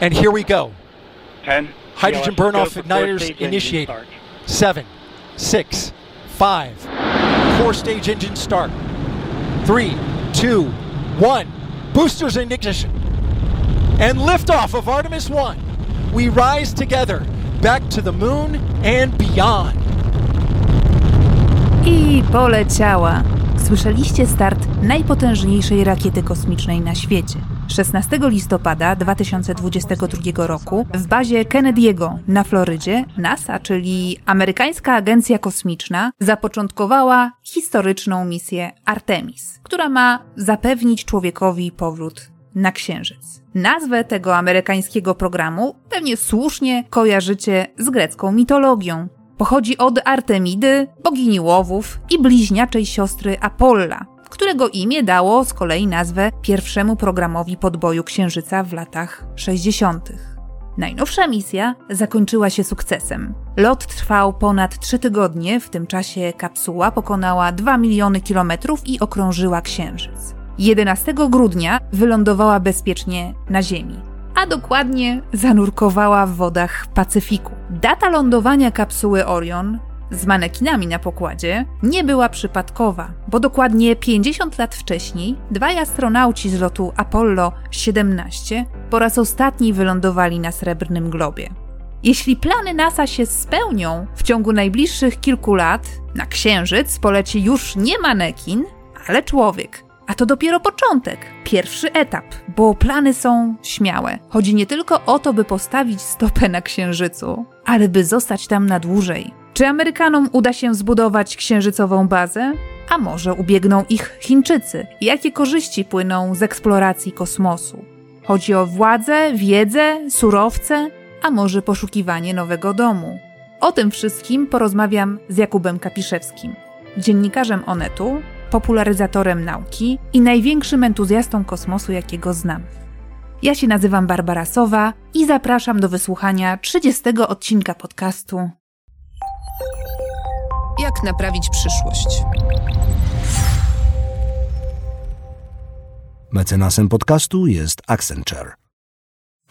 And here we go. 10. Hydrogen TLS, burn-off igniters four-stage engine initiated. start. Seven, six, five, four stage engine start. Three, two, one. Boosters in ignition. And liftoff of Artemis 1. We rise together back to the moon and beyond. I poleciała. Słyszeliście start najpotężniejszej rakiety kosmicznej na świecie. 16 listopada 2022 roku w bazie Kennedy'ego na Florydzie NASA, czyli amerykańska agencja kosmiczna, zapoczątkowała historyczną misję Artemis, która ma zapewnić człowiekowi powrót na Księżyc. Nazwę tego amerykańskiego programu pewnie słusznie kojarzycie z grecką mitologią. Pochodzi od Artemidy, bogini łowów i bliźniaczej siostry Apolla, którego imię dało z kolei nazwę pierwszemu programowi podboju Księżyca w latach 60. Najnowsza misja zakończyła się sukcesem. Lot trwał ponad 3 tygodnie, w tym czasie kapsuła pokonała 2 miliony kilometrów i okrążyła Księżyc. 11 grudnia wylądowała bezpiecznie na Ziemi, a dokładnie zanurkowała w wodach Pacyfiku. Data lądowania kapsuły Orion z manekinami na pokładzie nie była przypadkowa, bo dokładnie 50 lat wcześniej dwaj astronauci z lotu Apollo 17 po raz ostatni wylądowali na srebrnym globie. Jeśli plany NASA się spełnią, w ciągu najbliższych kilku lat na Księżyc poleci już nie manekin, ale człowiek. A to dopiero początek, pierwszy etap, bo plany są śmiałe. Chodzi nie tylko o to, by postawić stopę na Księżycu, ale by zostać tam na dłużej. Czy Amerykanom uda się zbudować księżycową bazę? A może ubiegną ich Chińczycy? Jakie korzyści płyną z eksploracji kosmosu? Chodzi o władzę, wiedzę, surowce, a może poszukiwanie nowego domu? O tym wszystkim porozmawiam z Jakubem Kapiszewskim, dziennikarzem Onetu, popularyzatorem nauki i największym entuzjastą kosmosu, jakiego znam. Ja się nazywam Barbara Sowa i zapraszam do wysłuchania 30 odcinka podcastu Jak naprawić przyszłość? Mecenasem podcastu jest Accenture.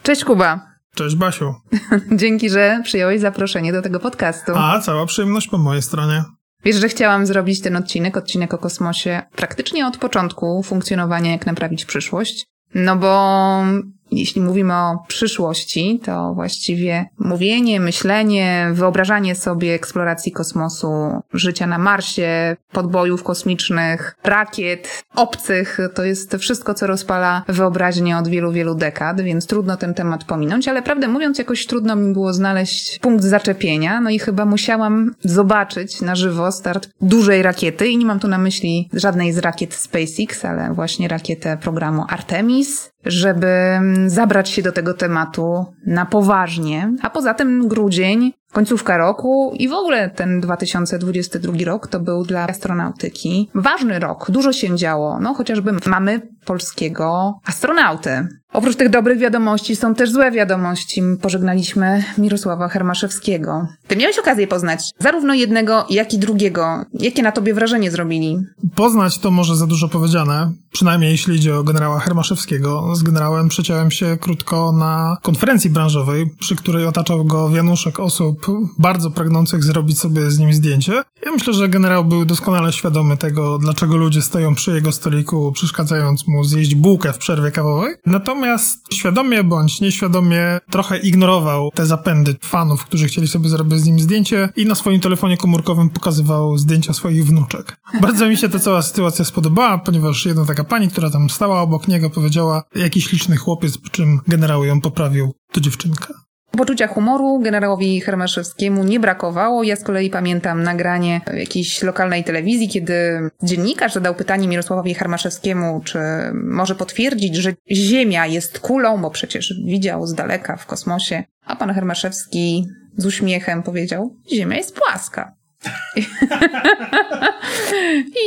Cześć Kuba. Cześć Basiu. Dzięki, że przyjąłeś zaproszenie do tego podcastu. A, cała przyjemność po mojej stronie. Wiesz, że chciałam zrobić ten odcinek, odcinek o kosmosie, praktycznie od początku funkcjonowania Jak naprawić przyszłość. No bo jeśli mówimy o przyszłości, to właściwie mówienie, myślenie, wyobrażanie sobie eksploracji kosmosu, życia na Marsie, podbojów kosmicznych, rakiet, obcych, to jest wszystko, co rozpala wyobraźnię od wielu, wielu dekad, więc trudno ten temat pominąć, ale prawdę mówiąc, jakoś trudno mi było znaleźć punkt zaczepienia, no i chyba musiałam zobaczyć na żywo start dużej rakiety i nie mam tu na myśli żadnej z rakiet SpaceX, ale właśnie rakietę programu Artemis, żeby zabrać się do tego tematu na poważnie. A poza tym grudzień, końcówka roku i w ogóle ten 2022 rok to był dla astronautyki ważny rok. Dużo się działo. No chociażby mamy polskiego astronautę. Oprócz tych dobrych wiadomości są też złe wiadomości. Pożegnaliśmy Mirosława Hermaszewskiego. Ty miałeś okazję poznać zarówno jednego, jak i drugiego. Jakie na tobie wrażenie zrobili? Poznać to może za dużo powiedziane, przynajmniej jeśli idzie o generała Hermaszewskiego. Z generałem przeciąłem się krótko na konferencji branżowej, przy której otaczał go wianuszek osób bardzo pragnących zrobić sobie z nim zdjęcie. Ja myślę, że generał był doskonale świadomy tego, dlaczego ludzie stoją przy jego stoliku, przeszkadzając mu zjeść bułkę w przerwie kawowej. Natomiast świadomie bądź nieświadomie trochę ignorował te zapędy fanów, którzy chcieli sobie zrobić z nim zdjęcie i na swoim telefonie komórkowym pokazywał zdjęcia swoich wnuczek. Bardzo mi się ta cała sytuacja spodobała, ponieważ jedna taka pani, która tam stała obok niego, powiedziała, jaki śliczny chłopiec, po czym generał ją poprawił, to dziewczynka. Poczucia humoru generałowi Hermaszewskiemu nie brakowało. Ja z kolei pamiętam nagranie jakiejś lokalnej telewizji, kiedy dziennikarz zadał pytanie Mirosławowi Hermaszewskiemu, czy może potwierdzić, że Ziemia jest kulą, bo przecież widział z daleka w kosmosie. A pan Hermaszewski z uśmiechem powiedział, Ziemia jest płaska.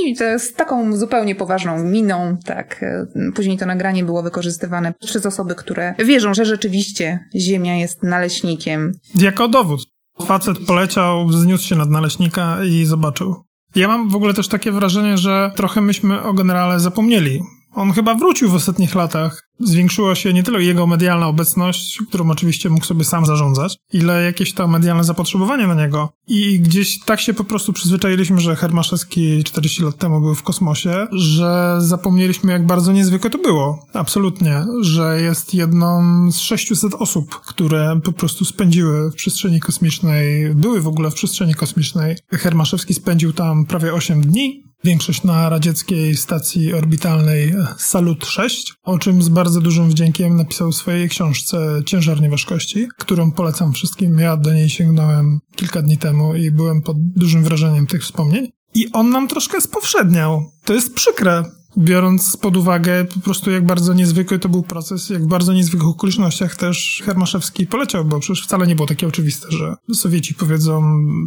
I to z taką zupełnie poważną miną, tak. Później to nagranie było wykorzystywane przez osoby, które wierzą, że rzeczywiście Ziemia jest naleśnikiem. Jako dowód. Facet poleciał, wzniósł się nad naleśnika i zobaczył. Ja mam w ogóle też takie wrażenie, że trochę myśmy o generale zapomnieli On chyba wrócił w ostatnich latach. Zwiększyła się nie tyle jego medialna obecność, którą oczywiście mógł sobie sam zarządzać, ile jakieś to medialne zapotrzebowanie na niego. I gdzieś tak się po prostu przyzwyczailiśmy, że Hermaszewski 40 lat temu był w kosmosie, że zapomnieliśmy, jak bardzo niezwykłe to było. Absolutnie. Że jest jedną z 600 osób, które po prostu spędziły w przestrzeni kosmicznej, były w ogóle w przestrzeni kosmicznej. Hermaszewski spędził tam prawie 8 dni, większość na radzieckiej stacji orbitalnej Salut 6, o czym z bardzo dużym wdziękiem napisał w swojej książce Ciężar Nieważkości, którą polecam wszystkim. Ja do niej sięgnąłem kilka dni temu i byłem pod dużym wrażeniem tych wspomnień. I on nam troszkę spowszedniał. To jest przykre, biorąc pod uwagę po prostu jak bardzo niezwykły to był proces, jak w bardzo niezwykłych okolicznościach też Hermaszewski poleciał, bo przecież wcale nie było takie oczywiste, że Sowieci powiedzą,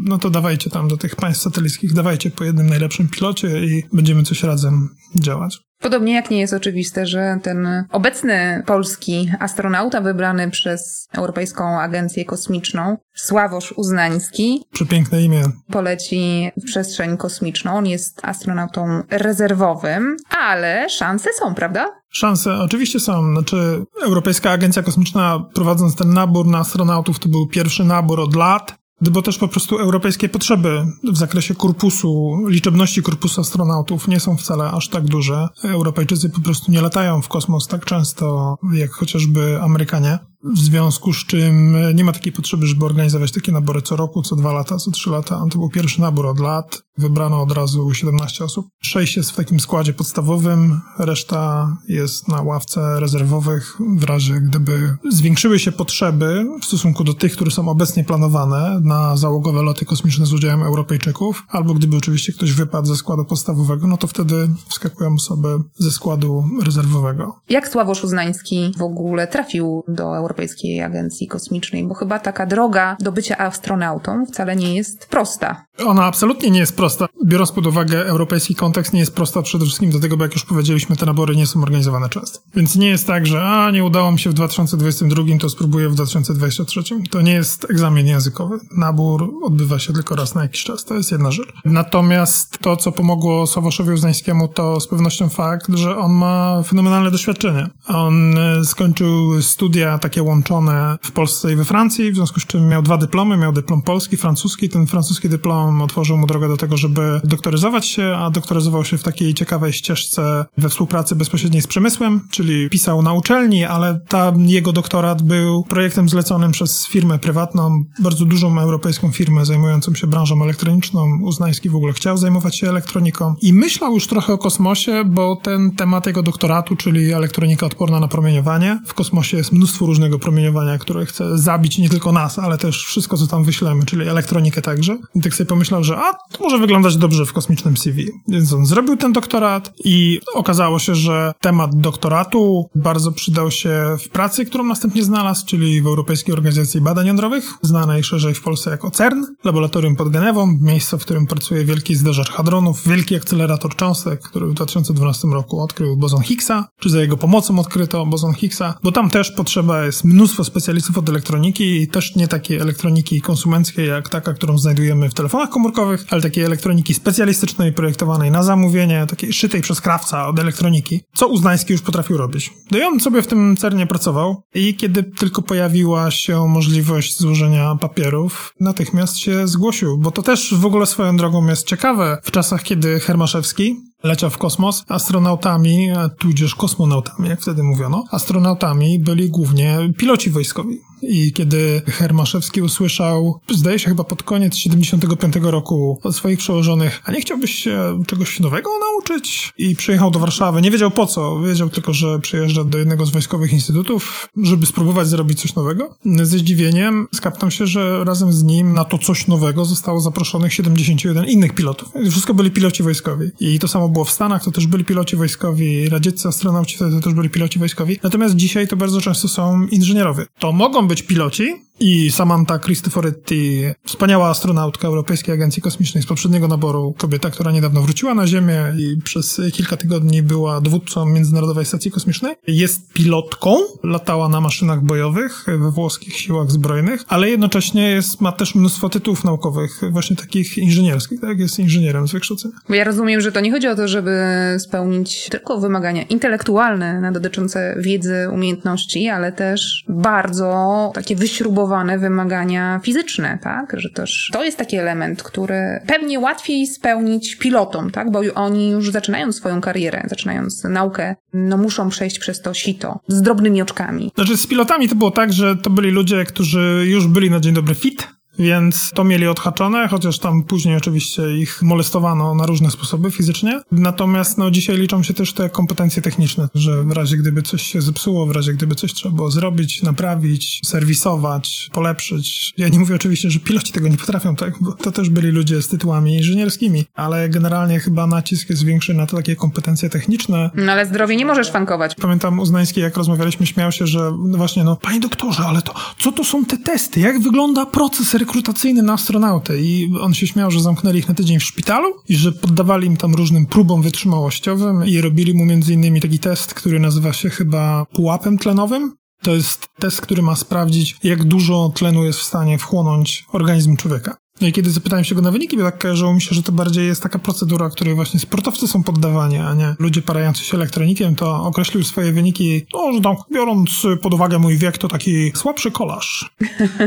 no to dawajcie tam do tych państw satelickich, dawajcie po jednym najlepszym pilocie i będziemy coś razem działać. Podobnie jak nie jest oczywiste, że ten obecny polski astronauta wybrany przez Europejską Agencję Kosmiczną, Sławosz Uznański, Przepiękne imię. poleci w przestrzeń kosmiczną. On jest astronautą rezerwowym, ale szanse są, prawda? Szanse oczywiście są. Znaczy, Europejska Agencja Kosmiczna prowadząc ten nabór na astronautów, to był pierwszy nabór od lat. Bo też po prostu europejskie potrzeby w zakresie korpusu, liczebności korpusu astronautów nie są wcale aż tak duże. Europejczycy po prostu nie latają w kosmos tak często jak chociażby Amerykanie. W związku z czym nie ma takiej potrzeby, żeby organizować takie nabory co roku, co dwa lata, co trzy lata. To był pierwszy nabór od lat. Wybrano od razu 17 osób. Sześć jest w takim składzie podstawowym, reszta jest na ławce rezerwowych w razie gdyby zwiększyły się potrzeby w stosunku do tych, które są obecnie planowane na załogowe loty kosmiczne z udziałem Europejczyków, albo gdyby oczywiście ktoś wypadł ze składu podstawowego, no to wtedy wskakują osoby ze składu rezerwowego. Jak Sławosz Uznański w ogóle trafił do Europejskiej Agencji Kosmicznej? Bo chyba taka droga do bycia astronautą wcale nie jest prosta. Ona absolutnie nie jest prosta. Biorąc pod uwagę europejski kontekst, nie jest prosta przede wszystkim dlatego, bo jak już powiedzieliśmy, te nabory nie są organizowane często. Więc nie jest tak, że a, nie udało mi się w 2022, to spróbuję w 2023. To nie jest egzamin językowy. Nabór odbywa się tylko raz na jakiś czas. To jest jedna rzecz. Natomiast to, co pomogło Sławoszowi Uznańskiemu, to z pewnością fakt, że on ma fenomenalne doświadczenie. On e, skończył studia takie łączone w Polsce i we Francji, w związku z czym miał dwa dyplomy. Miał dyplom polski, francuski. Ten francuski dyplom otworzył mu drogę do tego, żeby doktoryzować się, a doktoryzował się w takiej ciekawej ścieżce we współpracy bezpośredniej z przemysłem, czyli pisał na uczelni, ale jego doktorat był projektem zleconym przez firmę prywatną, bardzo dużą europejską firmę zajmującą się branżą elektroniczną. Uznański w ogóle chciał zajmować się elektroniką i myślał już trochę o kosmosie, bo ten temat jego doktoratu, czyli elektronika odporna na promieniowanie. W kosmosie jest mnóstwo różnego promieniowania, które chce zabić nie tylko nas, ale też wszystko, co tam wyślemy, czyli elektronikę także. I tak sobie pomyślał, że a, to może wyglądać dobrze w kosmicznym CV. Więc on zrobił ten doktorat i okazało się, że temat doktoratu bardzo przydał się w pracy, którą następnie znalazł, czyli w Europejskiej Organizacji Badań Jądrowych, znanej szerzej w Polsce jako CERN, laboratorium pod Genewą, miejsce, w którym pracuje wielki zderzacz hadronów, wielki akcelerator cząstek, który w 2012 roku odkrył bozon Higgsa, czy za jego pomocą odkryto bozon Higgsa, bo tam też potrzeba jest mnóstwo specjalistów od elektroniki i też nie takiej elektroniki konsumenckiej, jak taka, którą znajdujemy w telefonach komórkowych, ale takiej elektroniki specjalistycznej, projektowanej na zamówienie, takiej szytej przez krawca od elektroniki, co Uznański już potrafił robić. No i on sobie w tym cernie pracował i kiedy tylko pojawiła się możliwość złożenia papierów, natychmiast się zgłosił, bo to też w ogóle swoją drogą jest ciekawe. W czasach, kiedy Hermaszewski leciał w kosmos, astronautami, tudzież kosmonautami, jak wtedy mówiono, astronautami byli głównie piloci wojskowi. I kiedy Hermaszewski usłyszał, zdaje się chyba pod koniec 75 roku od swoich przełożonych, a nie chciałbyś się czegoś nowego nauczyć? I przyjechał do Warszawy. Nie wiedział po co, wiedział tylko, że przyjeżdża do jednego z wojskowych instytutów, żeby spróbować zrobić coś nowego. Ze zdziwieniem skapnął się, że razem z nim na to coś nowego zostało zaproszonych 71 innych pilotów. Wszystko byli piloci wojskowi. I to samo było w Stanach, to też byli piloci wojskowi, radzieccy astronauci to też byli piloci wojskowi. Natomiast dzisiaj to bardzo często są inżynierowie. To mogą być piloci, i Samantha Cristoforetti, wspaniała astronautka Europejskiej Agencji Kosmicznej z poprzedniego naboru, kobieta, która niedawno wróciła na Ziemię i przez kilka tygodni była dowódcą Międzynarodowej Stacji Kosmicznej. Jest pilotką, latała na maszynach bojowych we włoskich siłach zbrojnych, ale jednocześnie jest, ma też mnóstwo tytułów naukowych, właśnie takich inżynierskich, tak? Jest inżynierem z wykształcenia. Ja rozumiem, że to nie chodzi o to, żeby spełnić tylko wymagania intelektualne dotyczące wiedzy, umiejętności, ale też bardzo takie wyśrubowane wymagania fizyczne, tak? Że też to jest taki element, który pewnie łatwiej spełnić pilotom, tak? Bo oni już zaczynając swoją karierę, zaczynając naukę, no muszą przejść przez to sito z drobnymi oczkami. Znaczy z pilotami to było tak, że to byli ludzie, którzy już byli na dzień dobry fit, więc to mieli odhaczone, chociaż tam później oczywiście ich molestowano na różne sposoby fizycznie. Natomiast no, dzisiaj liczą się też te kompetencje techniczne, że w razie gdyby coś się zepsuło, w razie gdyby coś trzeba było zrobić, naprawić, serwisować, polepszyć. Ja nie mówię oczywiście, że piloci tego nie potrafią, tak? Bo to też byli ludzie z tytułami inżynierskimi, ale generalnie chyba nacisk jest większy na takie kompetencje techniczne. No ale zdrowie nie możesz fankować. Pamiętam Uznański, jak rozmawialiśmy, śmiał się, że no właśnie, no, panie doktorze, ale to co to są te testy? Jak wygląda proces rekrutacyjny na astronautę i on się śmiał, że zamknęli ich na tydzień w szpitalu i że poddawali im tam różnym próbom wytrzymałościowym i robili mu między innymi taki test, który nazywa się chyba pułapem tlenowym. To jest test, który ma sprawdzić, jak dużo tlenu jest w stanie wchłonąć organizm człowieka. No i kiedy zapytałem się go na wyniki, tak kojarzyło mi się, że to bardziej jest taka procedura, której właśnie sportowcy są poddawani, a nie ludzie parający się elektronikiem, to określił swoje wyniki, no, że tam biorąc pod uwagę mój wiek, to taki słabszy kolarz.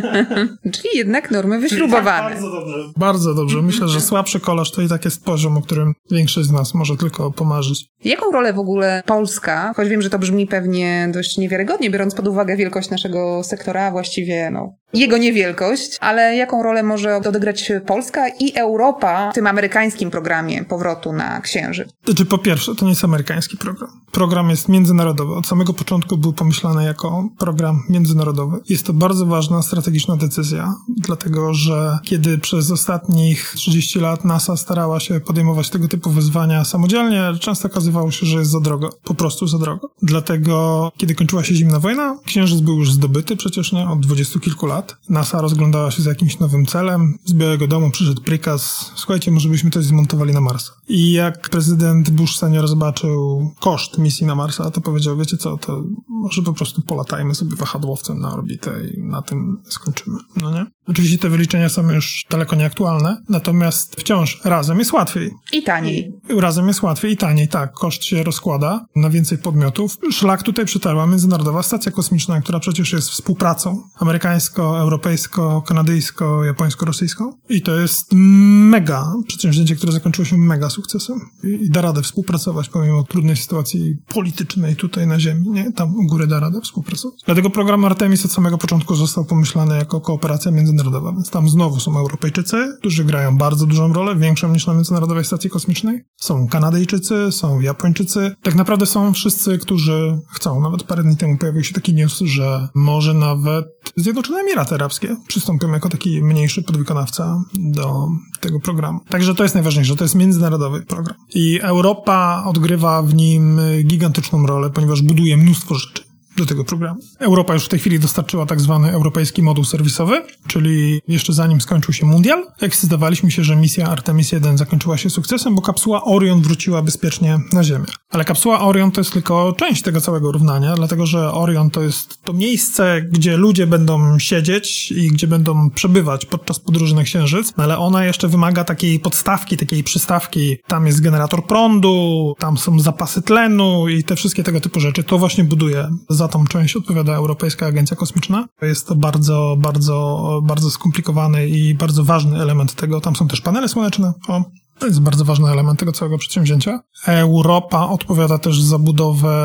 Czyli jednak normy wyśrubowane. Bardzo dobrze. Bardzo dobrze. Myślę, że słabszy kolarz to i tak jest poziom, o którym większość z nas może tylko pomarzyć. Jaką rolę w ogóle Polska, choć wiem, że to brzmi pewnie dość niewiarygodnie, biorąc pod uwagę wielkość naszego sektora, a właściwie no, jego niewielkość, ale jaką rolę może odegrać Polska i Europa w tym amerykańskim programie powrotu na Księżyc? Znaczy, po pierwsze, to nie jest amerykański program. Program jest międzynarodowy. Od samego początku był pomyślany jako program międzynarodowy. Jest to bardzo ważna strategiczna decyzja, dlatego że kiedy przez ostatnich 30 lat NASA starała się podejmować tego typu wyzwania samodzielnie, często okazywało się, że jest za drogo. Po prostu za drogo. Dlatego, kiedy kończyła się zimna wojna, Księżyc był już zdobyty przecież nie, od dwudziestu kilku lat. NASA rozglądała się za jakimś nowym celem. Z Białego Domu przyszedł prikaz, słuchajcie, może byśmy coś zmontowali na Marsa. I jak prezydent Bush senior zobaczył koszt misji na Marsa, to powiedział, wiecie co, to może po prostu polatajmy sobie wahadłowcem na orbitę i na tym skończymy, no nie? Oczywiście te wyliczenia są już daleko nieaktualne, natomiast wciąż razem jest łatwiej. I taniej. Razem jest łatwiej i taniej, tak. Koszt się rozkłada na więcej podmiotów. Szlak tutaj przytarła Międzynarodowa Stacja Kosmiczna, która przecież jest współpracą amerykańsko, europejsko, kanadyjsko, japońsko-rosyjską. I to jest mega przedsięwzięcie, które zakończyło się mega sukcesem. I, i da radę współpracować pomimo trudnej sytuacji politycznej tutaj na Ziemi, nie? Tam u góry da radę współpracować. Dlatego program Artemis od samego początku został pomyślany jako kooperacja międzynarodowa, więc tam znowu są Europejczycy, którzy grają bardzo dużą rolę, większą niż na Międzynarodowej Stacji Kosmicznej. Są Kanadyjczycy, są Japończycy. Tak naprawdę są wszyscy, którzy chcą. Nawet parę dni temu pojawił się taki news, że może nawet Zjednoczone Emiraty Arabskie przystąpią jako taki mniejszy podwykonawca do tego programu. Także to jest najważniejsze, to jest międzynarodowy program. I Europa odgrywa w nim gigantyczną rolę, ponieważ buduje mnóstwo rzeczy do tego programu. Europa już w tej chwili dostarczyła tak zwany europejski moduł serwisowy, czyli jeszcze zanim skończył się mundial, ekscytowaliśmy się, że misja Artemis 1 zakończyła się sukcesem, bo kapsuła Orion wróciła bezpiecznie na Ziemię. Ale kapsuła Orion to jest tylko część tego całego równania, dlatego że Orion to jest to miejsce, gdzie ludzie będą siedzieć i gdzie będą przebywać podczas podróży na Księżyc, no ale ona jeszcze wymaga takiej podstawki, takiej przystawki. Tam jest generator prądu, tam są zapasy tlenu i te wszystkie tego typu rzeczy. To właśnie buduje za tą część odpowiada Europejska Agencja Kosmiczna. Jest to bardzo, bardzo, bardzo skomplikowany i bardzo ważny element tego. Tam są też panele słoneczne. O, to jest bardzo ważny element tego całego przedsięwzięcia. Europa odpowiada też za budowę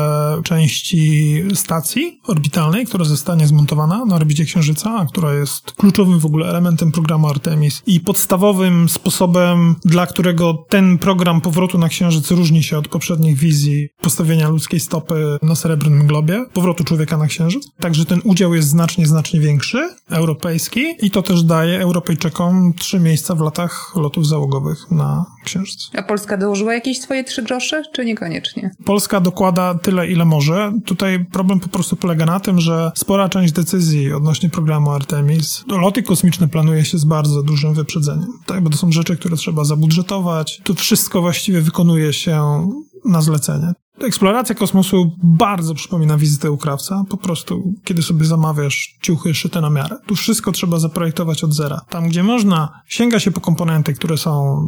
części stacji orbitalnej, która zostanie zmontowana na orbicie Księżyca, która jest kluczowym w ogóle elementem programu Artemis i podstawowym sposobem, dla którego ten program powrotu na Księżyc różni się od poprzednich wizji postawienia ludzkiej stopy na srebrnym globie, powrotu człowieka na Księżyc. Także ten udział jest znacznie, znacznie większy, europejski i to też daje Europejczykom trzy miejsca w latach lotów załogowych na na Księżyc. A Polska dołożyła jakieś swoje trzy grosze, czy niekoniecznie? Polska dokłada tyle, ile może. Tutaj problem po prostu polega na tym, że spora część decyzji odnośnie programu Artemis, loty kosmiczne planuje się z bardzo dużym wyprzedzeniem, tak? bo to są rzeczy, które trzeba zabudżetować. To wszystko właściwie wykonuje się na zlecenie. Eksploracja kosmosu bardzo przypomina wizytę u krawca. Po prostu, kiedy sobie zamawiasz ciuchy szyte na miarę. Tu wszystko trzeba zaprojektować od zera. Tam, gdzie można, sięga się po komponenty, które są,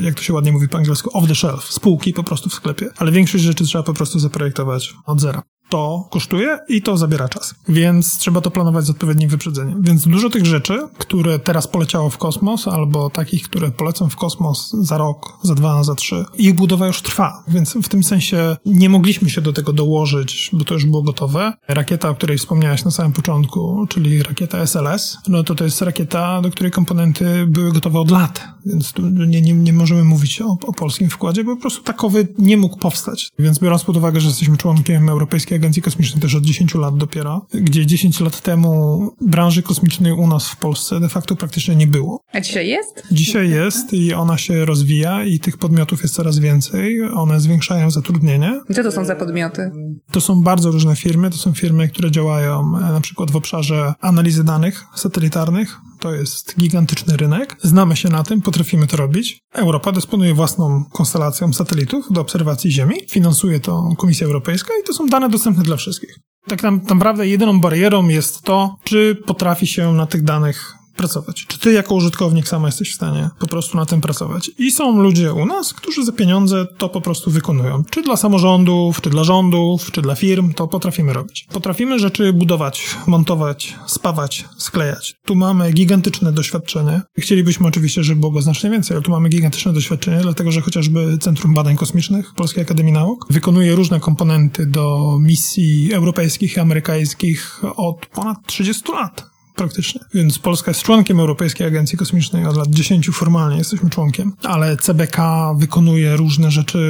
jak to się ładnie mówi po angielsku, off the shelf, spółki po prostu w sklepie. Ale większość rzeczy trzeba po prostu zaprojektować od zera to kosztuje i to zabiera czas. Więc trzeba to planować z odpowiednim wyprzedzeniem. Więc dużo tych rzeczy, które teraz poleciało w kosmos, albo takich, które polecą w kosmos za rok, za dwa, za trzy, ich budowa już trwa. Więc w tym sensie nie mogliśmy się do tego dołożyć, bo to już było gotowe. Rakieta, o której wspomniałeś na samym początku, czyli rakieta SLS, no to to jest rakieta, do której komponenty były gotowe od lat. Więc tu nie, nie, nie możemy mówić o, o polskim wkładzie, bo po prostu takowy nie mógł powstać. Więc biorąc pod uwagę, że jesteśmy członkiem Europejskiej Agencji Kosmicznej też od 10 lat dopiero, gdzie 10 lat temu branży kosmicznej u nas w Polsce de facto praktycznie nie było. A dzisiaj jest? Dzisiaj jest i ona się rozwija i tych podmiotów jest coraz więcej. One zwiększają zatrudnienie. Co to są za podmioty? To są bardzo różne firmy. To są firmy, które działają e, na przykład w obszarze analizy danych satelitarnych, to jest gigantyczny rynek. Znamy się na tym, potrafimy to robić. Europa dysponuje własną konstelacją satelitów do obserwacji Ziemi. Finansuje to Komisja Europejska i to są dane dostępne dla wszystkich. Tak naprawdę jedyną barierą jest to, czy potrafi się na tych danych pracować. Czy ty jako użytkownik sama jesteś w stanie po prostu na tym pracować? I są ludzie u nas, którzy za pieniądze to po prostu wykonują. Czy dla samorządów, czy dla rządów, czy dla firm, to potrafimy robić. Potrafimy rzeczy budować, montować, spawać, sklejać. Tu mamy gigantyczne doświadczenie. Chcielibyśmy oczywiście, żeby było go znacznie więcej, ale tu mamy gigantyczne doświadczenie, dlatego że chociażby Centrum Badań Kosmicznych Polskiej Akademii Nauk wykonuje różne komponenty do misji europejskich i amerykańskich od ponad 30 lat praktycznie. Więc Polska jest członkiem Europejskiej Agencji Kosmicznej od lat 10 formalnie jesteśmy członkiem, ale CBK wykonuje różne rzeczy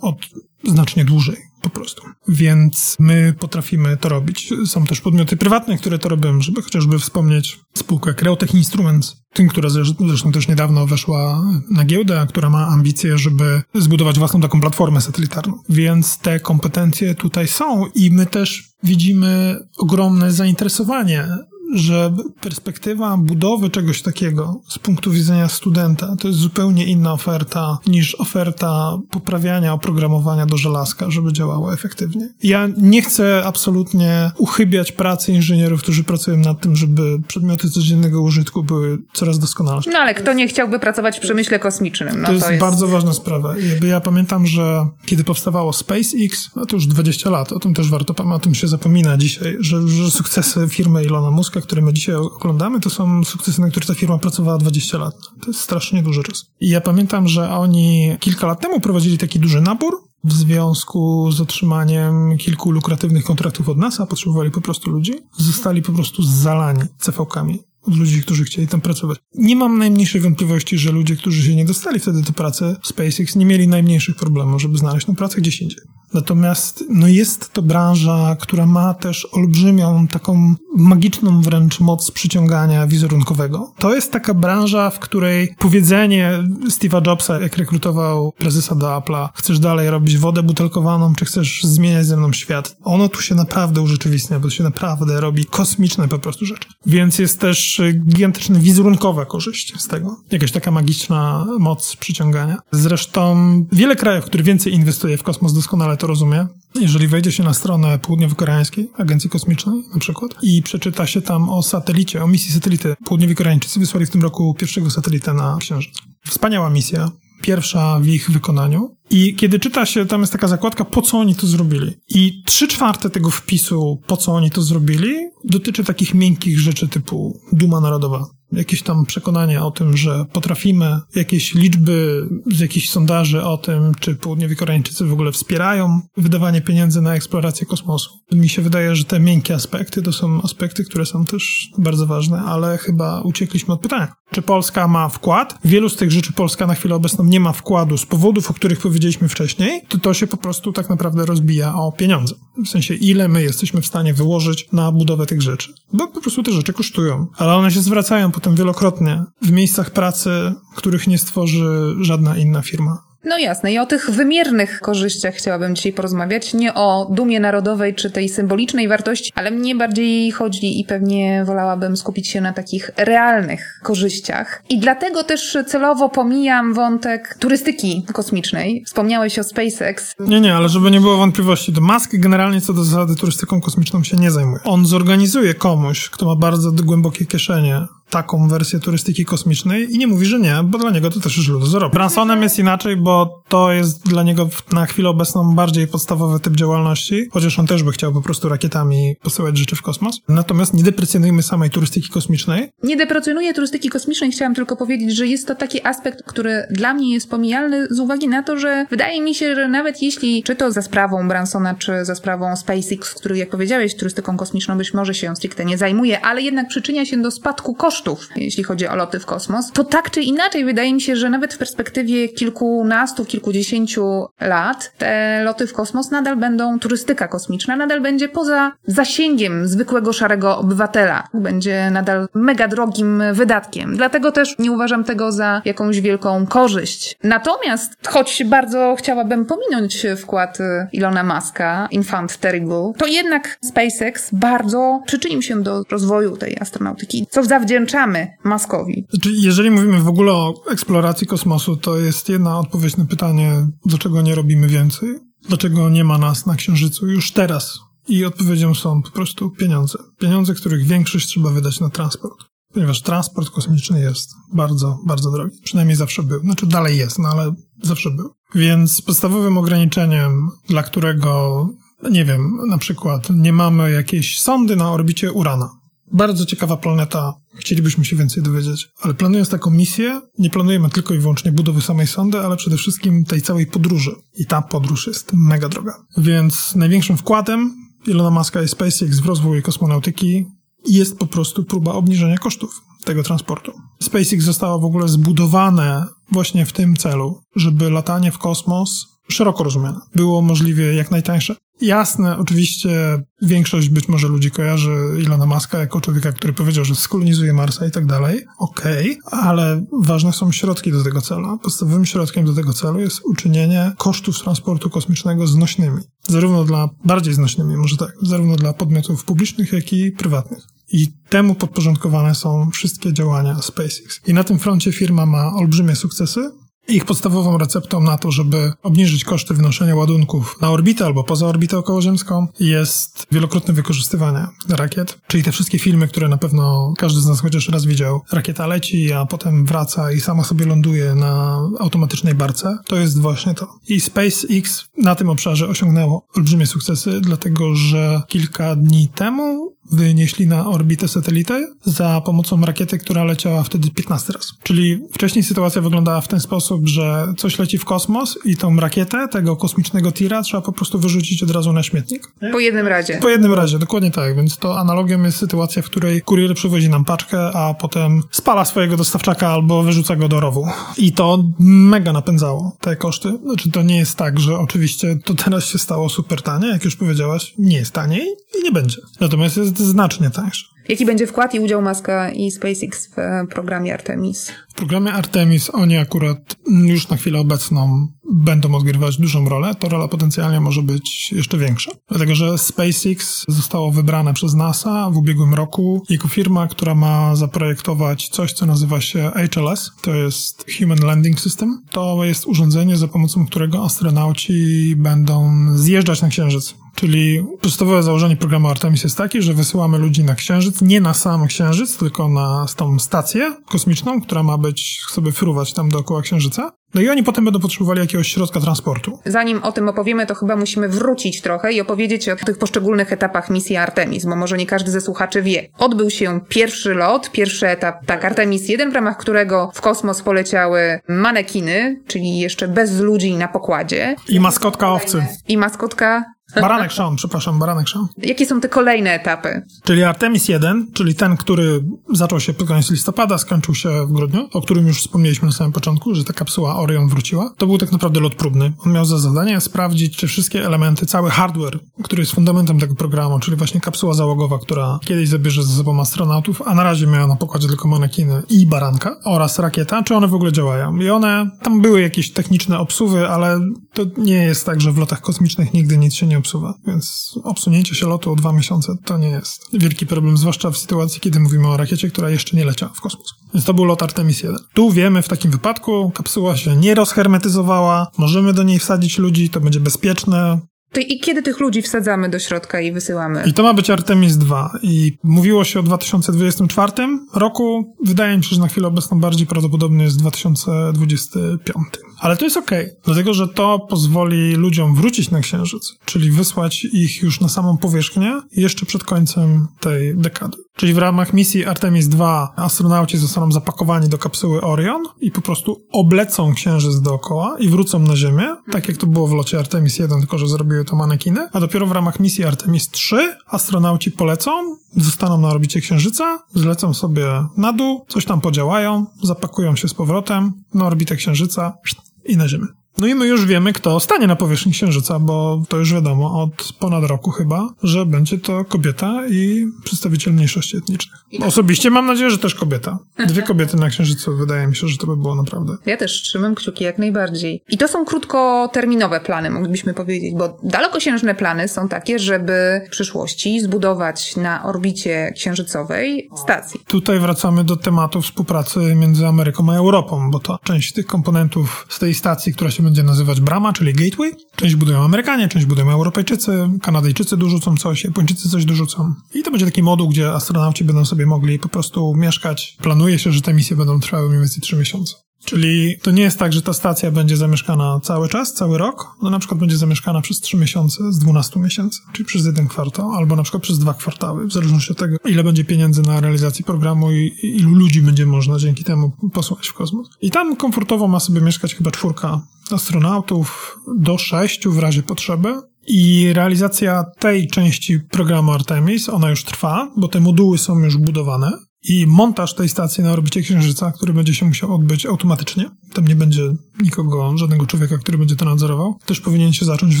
od znacznie dłużej po prostu. Więc my potrafimy to robić. Są też podmioty prywatne, które to robią, żeby chociażby wspomnieć spółkę Creotech Instruments, tym, która zresztą też niedawno weszła na giełdę, która ma ambicje, żeby zbudować własną taką platformę satelitarną. Więc te kompetencje tutaj są i my też widzimy ogromne zainteresowanie że perspektywa budowy czegoś takiego z punktu widzenia studenta to jest zupełnie inna oferta niż oferta poprawiania oprogramowania do żelazka, żeby działało efektywnie. Ja nie chcę absolutnie uchybiać pracy inżynierów, którzy pracują nad tym, żeby przedmioty codziennego użytku były coraz doskonalsze. No ale kto nie chciałby pracować w przemyśle kosmicznym? No, to, jest to, jest bardzo ważna sprawa. Jakby ja pamiętam, że kiedy powstawało SpaceX, no to już 20 lat, o tym też warto, o tym się zapomina dzisiaj, że, że sukcesy firmy Ilona Muska, które my dzisiaj oglądamy, to są sukcesy, na które ta firma pracowała 20 lat. To jest strasznie duży czas. I ja pamiętam, że oni kilka lat temu prowadzili taki duży nabór w związku z otrzymaniem kilku lukratywnych kontraktów od NASA, potrzebowali po prostu ludzi, zostali po prostu zalani CV-kami od ludzi, którzy chcieli tam pracować. Nie mam najmniejszej wątpliwości, że ludzie, którzy się nie dostali wtedy do pracy w SpaceX, nie mieli najmniejszych problemów, żeby znaleźć tą pracę gdzieś indziej. Natomiast no jest to branża, która ma też olbrzymią, taką magiczną wręcz moc przyciągania wizerunkowego. To jest taka branża, w której powiedzenie Steve'a Jobsa, jak rekrutował prezesa do Apple'a, chcesz dalej robić wodę butelkowaną, czy chcesz zmieniać ze mną świat, ono tu się naprawdę urzeczywistnia, bo to się naprawdę robi kosmiczne po prostu rzeczy. Więc jest też gigantyczna wizerunkowa korzyść z tego. Jakaś taka magiczna moc przyciągania. Zresztą wiele krajów, które więcej inwestuje w kosmos, doskonale to rozumie. Jeżeli wejdzie się na stronę południowo-koreańskiej Agencji Kosmicznej na przykład i przeczyta się tam o satelicie, o misji satelity, południowi Koreańczycy wysłali w tym roku pierwszego satelitę na Księżyc. Wspaniała misja, pierwsza w ich wykonaniu. I kiedy czyta się, tam jest taka zakładka, po co oni to zrobili. I trzy czwarte tego wpisu, po co oni to zrobili, dotyczy takich miękkich rzeczy typu duma narodowa, jakieś tam przekonanie o tym, że potrafimy, jakieś liczby z jakichś sondaży o tym, czy południowi Koreańczycy w ogóle wspierają wydawanie pieniędzy na eksplorację kosmosu. Mi się wydaje, że te miękkie aspekty to są aspekty, które są też bardzo ważne, ale chyba uciekliśmy od pytania. Czy Polska ma wkład? Wielu z tych rzeczy Polska na chwilę obecną nie ma wkładu z powodów, o których powiedzieliśmy wcześniej, to to się po prostu tak naprawdę rozbija o pieniądze. W sensie, ile my jesteśmy w stanie wyłożyć na budowę tych rzeczy. Bo po prostu te rzeczy kosztują. Ale one się zwracają potem wielokrotnie w miejscach pracy, których nie stworzy żadna inna firma. No jasne, i o tych wymiernych korzyściach chciałabym dzisiaj porozmawiać. Nie o dumie narodowej czy tej symbolicznej wartości, ale mnie bardziej chodzi i pewnie wolałabym skupić się na takich realnych korzyściach. I dlatego też celowo pomijam wątek turystyki kosmicznej. Wspomniałeś o SpaceX. Nie, nie, ale żeby nie było wątpliwości, to Musk generalnie co do zasady turystyką kosmiczną się nie zajmuje. On zorganizuje komuś, kto ma bardzo głębokie kieszenie, taką wersję turystyki kosmicznej i nie mówi, że nie, bo dla niego to też do zarobu. Bransonem jest inaczej, bo to jest dla niego na chwilę obecną bardziej podstawowy typ działalności, chociaż on też by chciał po prostu rakietami posyłać rzeczy w kosmos. Natomiast nie deprecjonujmy samej turystyki kosmicznej. Nie deprecjonuję turystyki kosmicznej, chciałam tylko powiedzieć, że jest to taki aspekt, który dla mnie jest pomijalny z uwagi na to, że wydaje mi się, że nawet jeśli, czy to za sprawą Bransona, czy za sprawą SpaceX, który jak powiedziałeś, turystyką kosmiczną być może się stricte nie zajmuje, ale jednak przyczynia się do spadku kosztów kosztów, jeśli chodzi o loty w kosmos, to tak czy inaczej wydaje mi się, że nawet w perspektywie kilkunastu, kilkudziesięciu lat te loty w kosmos nadal będą, turystyka kosmiczna nadal będzie poza zasięgiem zwykłego szarego obywatela. Będzie nadal mega drogim wydatkiem. Dlatego też nie uważam tego za jakąś wielką korzyść. Natomiast, choć bardzo chciałabym pominąć wkład Ilona Muska, Infant Terrible, to jednak SpaceX bardzo przyczynił się do rozwoju tej astronautyki, co zawdzięcza zawdzięczamy Maskowi. Znaczy, jeżeli mówimy w ogóle o eksploracji kosmosu, to jest jedna odpowiedź na pytanie, dlaczego nie robimy więcej? Dlaczego nie ma nas na Księżycu już teraz? I odpowiedzią są po prostu pieniądze. Pieniądze, których większość trzeba wydać na transport. Ponieważ transport kosmiczny jest bardzo, bardzo drogi. Przynajmniej zawsze był. Znaczy dalej jest, no ale zawsze był. Więc podstawowym ograniczeniem, dla którego, nie wiem, na przykład nie mamy jakiejś sondy na orbicie Urana, bardzo ciekawa planeta. Chcielibyśmy się więcej dowiedzieć. Ale planując taką misję, nie planujemy tylko i wyłącznie budowy samej sondy, ale przede wszystkim tej całej podróży. I ta podróż jest mega droga. Więc największym wkładem Ilona Muska i SpaceX w rozwój kosmonautyki jest po prostu próba obniżenia kosztów tego transportu. SpaceX zostało w ogóle zbudowane właśnie w tym celu, żeby latanie w kosmos szeroko rozumiane było możliwie jak najtańsze. Jasne, oczywiście większość być może ludzi kojarzy Ilona Maska jako człowieka, który powiedział, że skolonizuje Marsa i tak dalej. Okej, okay, ale ważne są środki do tego celu. Podstawowym środkiem do tego celu jest uczynienie kosztów transportu kosmicznego znośnymi. Zarówno dla, bardziej znośnymi, może tak, zarówno dla podmiotów publicznych, jak i prywatnych. I temu podporządkowane są wszystkie działania SpaceX. I na tym froncie firma ma olbrzymie sukcesy. Ich podstawową receptą na to, żeby obniżyć koszty wynoszenia ładunków na orbitę albo poza orbitę okołoziemską jest wielokrotne wykorzystywanie rakiet. Czyli te wszystkie filmy, które na pewno każdy z nas chociaż raz widział. Rakieta leci, a potem wraca i sama sobie ląduje na automatycznej barce. To jest właśnie to. I SpaceX na tym obszarze osiągnęło olbrzymie sukcesy, dlatego że kilka dni temu wynieśli na orbitę satelitę za pomocą rakiety, która leciała wtedy 15 raz. Czyli wcześniej sytuacja wyglądała w ten sposób, że coś leci w kosmos i tą rakietę, tego kosmicznego tira, trzeba po prostu wyrzucić od razu na śmietnik. Po jednym razie. Po jednym razie, dokładnie tak. Więc to analogią jest sytuacja, w której kurier przywozi nam paczkę, a potem spala swojego dostawczaka albo wyrzuca go do rowu. I to mega napędzało te koszty. Znaczy to nie jest tak, że oczywiście to teraz się stało super tanie, jak już powiedziałaś, nie jest taniej i nie będzie. Natomiast jest znacznie tańsze. Jaki będzie wkład i udział Maska i SpaceX w e, programie Artemis? W programie Artemis oni akurat już na chwilę obecną będą odgrywać dużą rolę. To rola potencjalnie może być jeszcze większa. Dlatego, że SpaceX zostało wybrane przez NASA w ubiegłym roku jako firma, która ma zaprojektować coś, co nazywa się HLS. To jest Human Landing System. To jest urządzenie, za pomocą którego astronauci będą zjeżdżać na Księżyc. Czyli podstawowe założenie programu Artemis jest takie, że wysyłamy ludzi na Księżyc, nie na sam Księżyc, tylko na tą stację kosmiczną, która ma być, sobie fruwać tam dookoła Księżyca. No i oni potem będą potrzebowali jakiegoś środka transportu. Zanim o tym opowiemy, to chyba musimy wrócić trochę i opowiedzieć o tych poszczególnych etapach misji Artemis, bo może nie każdy ze słuchaczy wie. Odbył się pierwszy lot, pierwszy etap, tak, Artemis 1, w ramach którego w kosmos poleciały manekiny, czyli jeszcze bez ludzi na pokładzie. I maskotka owcy. I maskotka Baranek Sean, przepraszam, Baranek Sean. Jakie są te kolejne etapy? Czyli Artemis 1, czyli ten, który zaczął się pod koniec listopada, skończył się w grudniu, o którym już wspomnieliśmy na samym początku, że ta kapsuła Orion wróciła. To był tak naprawdę lot próbny. On miał za zadanie sprawdzić, czy wszystkie elementy, cały hardware, który jest fundamentem tego programu, czyli właśnie kapsuła załogowa, która kiedyś zabierze ze sobą astronautów, a na razie miała na pokładzie tylko manekiny i baranka oraz rakieta, czy one w ogóle działają. I one, tam były jakieś techniczne obsuwy, ale to nie jest tak, że w lotach kosmicznych nigdy nic się nie Więc obsunięcie się lotu o dwa miesiące to nie jest wielki problem, zwłaszcza w sytuacji, kiedy mówimy o rakiecie, która jeszcze nie leciała w kosmos. Więc to był lot Artemis 1. Tu wiemy w takim wypadku, kapsuła się nie rozhermetyzowała, możemy do niej wsadzić ludzi, to będzie bezpieczne, I kiedy tych ludzi wsadzamy do środka i wysyłamy? I to ma być Artemis 2. I mówiło się o 2024 roku. Wydaje mi się, że na chwilę obecną bardziej prawdopodobny jest 2025. Ale to jest okej, dlatego że to pozwoli ludziom wrócić na Księżyc, czyli wysłać ich już na samą powierzchnię jeszcze przed końcem tej dekady. Czyli w ramach misji Artemis 2 astronauci zostaną zapakowani do kapsuły Orion i po prostu oblecą Księżyc dookoła i wrócą na Ziemię, tak jak to było w locie Artemis 1, tylko że zrobiły to manekiny. A dopiero w ramach misji Artemis 3 astronauci polecą, zostaną na orbicie Księżyca, zlecą sobie na dół, coś tam podziałają, zapakują się z powrotem na orbitę Księżyca i na Ziemię. No i my już wiemy, kto stanie na powierzchni Księżyca, bo to już wiadomo od ponad roku chyba, że będzie to kobieta i przedstawiciel mniejszości etnicznych. Osobiście mam nadzieję, że też kobieta. Dwie kobiety na Księżycu, wydaje mi się, że to by było naprawdę. Ja też trzymam kciuki jak najbardziej. I to są krótkoterminowe plany, moglibyśmy powiedzieć, bo dalekosiężne plany są takie, żeby w przyszłości zbudować na orbicie księżycowej stację. Tutaj wracamy do tematu współpracy między Ameryką a Europą, bo to część tych komponentów z tej stacji, która się będzie nazywać Brama, czyli Gateway. Część budują Amerykanie, część budują Europejczycy, Kanadyjczycy dorzucą coś, Japończycy coś dorzucą. I to będzie taki moduł, gdzie astronauci będą sobie mogli po prostu mieszkać. Planuje się, że te misje będą trwały mniej więcej 3 miesiące. Czyli to nie jest tak, że ta stacja będzie zamieszkana cały czas, cały rok. No na przykład będzie zamieszkana przez 3 miesiące z 12 miesięcy, czyli przez jeden kwartał, albo na przykład przez dwa kwartały, w zależności od tego, ile będzie pieniędzy na realizację programu i ilu ludzi będzie można dzięki temu posłać w kosmos. I tam komfortowo ma sobie mieszkać chyba czwórka astronautów do sześciu w razie potrzeby. I realizacja tej części programu Artemis, ona już trwa, bo te moduły są już budowane. I montaż tej stacji na orbicie Księżyca, który będzie się musiał odbyć automatycznie. Tam nie będzie nikogo, żadnego człowieka, który będzie to nadzorował. Też powinien się zacząć w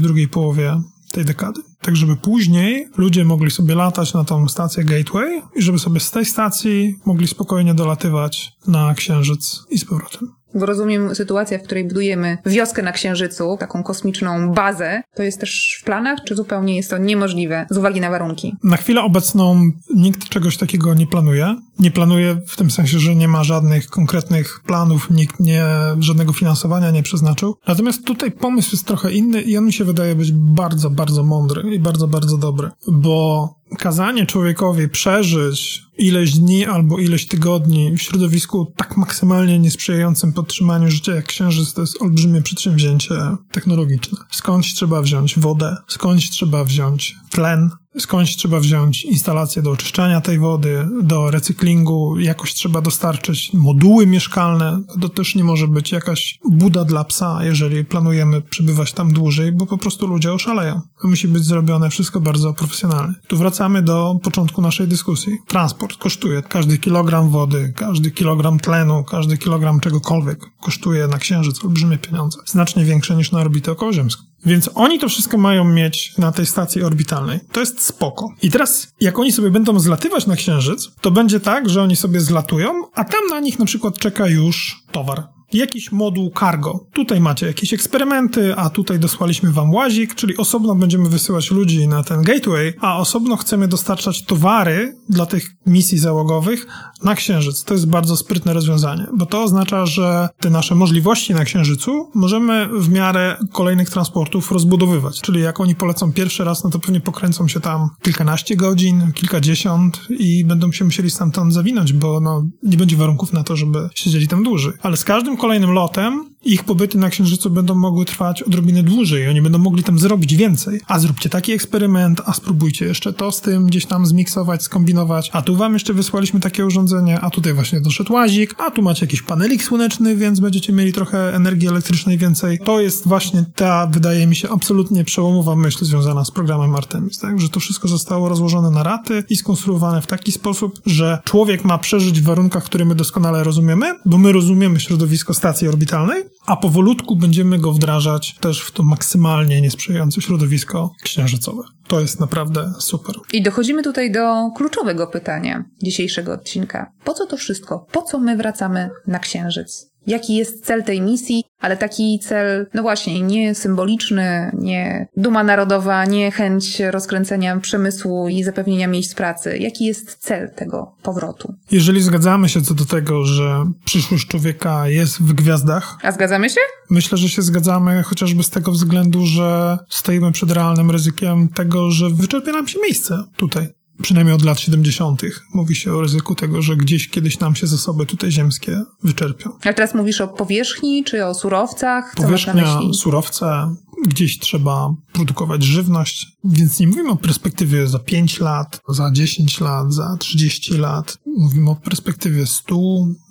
drugiej połowie tej dekady. Tak, żeby później ludzie mogli sobie latać na tą stację Gateway i żeby sobie z tej stacji mogli spokojnie dolatywać na Księżyc i z powrotem. Bo rozumiem, sytuacja, w której budujemy wioskę na Księżycu, taką kosmiczną bazę, to jest też w planach, czy zupełnie jest to niemożliwe z uwagi na warunki? Na chwilę obecną nikt czegoś takiego nie planuje. Nie planuje w tym sensie, że nie ma żadnych konkretnych planów, nikt nie, żadnego finansowania nie przeznaczył. Natomiast tutaj pomysł jest trochę inny i on mi się wydaje być bardzo, bardzo mądry i bardzo, bardzo dobry, bo kazanie człowiekowi przeżyć ileś dni albo ileś tygodni w środowisku tak maksymalnie niesprzyjającym podtrzymaniu życia jak księżyc to jest olbrzymie przedsięwzięcie technologiczne. Skądś trzeba wziąć wodę, skądś trzeba wziąć tlen, skądś trzeba wziąć instalację do oczyszczania tej wody, do recyklingu, jakoś trzeba dostarczyć moduły mieszkalne. To też nie może być jakaś buda dla psa, jeżeli planujemy przebywać tam dłużej, bo po prostu ludzie oszaleją. To musi być zrobione wszystko bardzo profesjonalnie. Tu wracamy do początku naszej dyskusji. Transport kosztuje. Każdy kilogram wody, każdy kilogram tlenu, każdy kilogram czegokolwiek kosztuje na księżyc olbrzymie pieniądze. Znacznie większe niż na orbitę okołoziemską. Więc oni to wszystko mają mieć na tej stacji orbitalnej. To jest spoko. I teraz, jak oni sobie będą zlatywać na Księżyc, to będzie tak, że oni sobie zlatują, a tam na nich na przykład czeka już towar. Jakiś moduł cargo. Tutaj macie jakieś eksperymenty, a tutaj dosłaliśmy wam łazik, czyli osobno będziemy wysyłać ludzi na ten gateway, a osobno chcemy dostarczać towary dla tych misji załogowych na Księżyc. To jest bardzo sprytne rozwiązanie, bo to oznacza, że te nasze możliwości na Księżycu możemy w miarę kolejnych transportów rozbudowywać. Czyli jak oni polecą pierwszy raz, no to pewnie pokręcą się tam kilkanaście godzin, kilkadziesiąt i będą się musieli stamtąd zawinąć, bo no, nie będzie warunków na to, żeby siedzieli tam dłużej. Ale z każdym kolejnym lotem Ich pobyty na Księżycu będą mogły trwać odrobinę dłużej, oni będą mogli tam zrobić więcej. A zróbcie taki eksperyment, a spróbujcie jeszcze to z tym gdzieś tam zmiksować, skombinować, a tu wam jeszcze wysłaliśmy takie urządzenie, a tutaj właśnie doszedł łazik, a tu macie jakiś panelik słoneczny, więc będziecie mieli trochę energii elektrycznej więcej. To jest właśnie ta, wydaje mi się, absolutnie przełomowa myśl związana z programem Artemis, tak? Że to wszystko zostało rozłożone na raty i skonstruowane w taki sposób, że człowiek ma przeżyć w warunkach, które my doskonale rozumiemy, bo my rozumiemy środowisko stacji orbitalnej, a powolutku będziemy go wdrażać też w to maksymalnie niesprzyjające środowisko księżycowe. To jest naprawdę super. I dochodzimy tutaj do kluczowego pytania dzisiejszego odcinka. Po co to wszystko? Po co my wracamy na Księżyc? Jaki jest cel tej misji, ale taki cel, no właśnie, nie symboliczny, nie duma narodowa, nie chęć rozkręcenia przemysłu i zapewnienia miejsc pracy. Jaki jest cel tego powrotu? Jeżeli zgadzamy się co do tego, że przyszłość człowieka jest w gwiazdach, A zgadzamy się? myślę, że się zgadzamy chociażby z tego względu, że stoimy przed realnym ryzykiem tego, że wyczerpie nam się miejsce tutaj. Przynajmniej od lat 70. mówi się o ryzyku tego, że gdzieś kiedyś nam się zasoby tutaj ziemskie wyczerpią. A teraz mówisz o powierzchni, czy o surowcach? Co Powierzchnia, surowce, gdzieś trzeba produkować żywność, więc nie mówimy o perspektywie za 5 lat, za 10 lat, za 30 lat. Mówimy o perspektywie 100,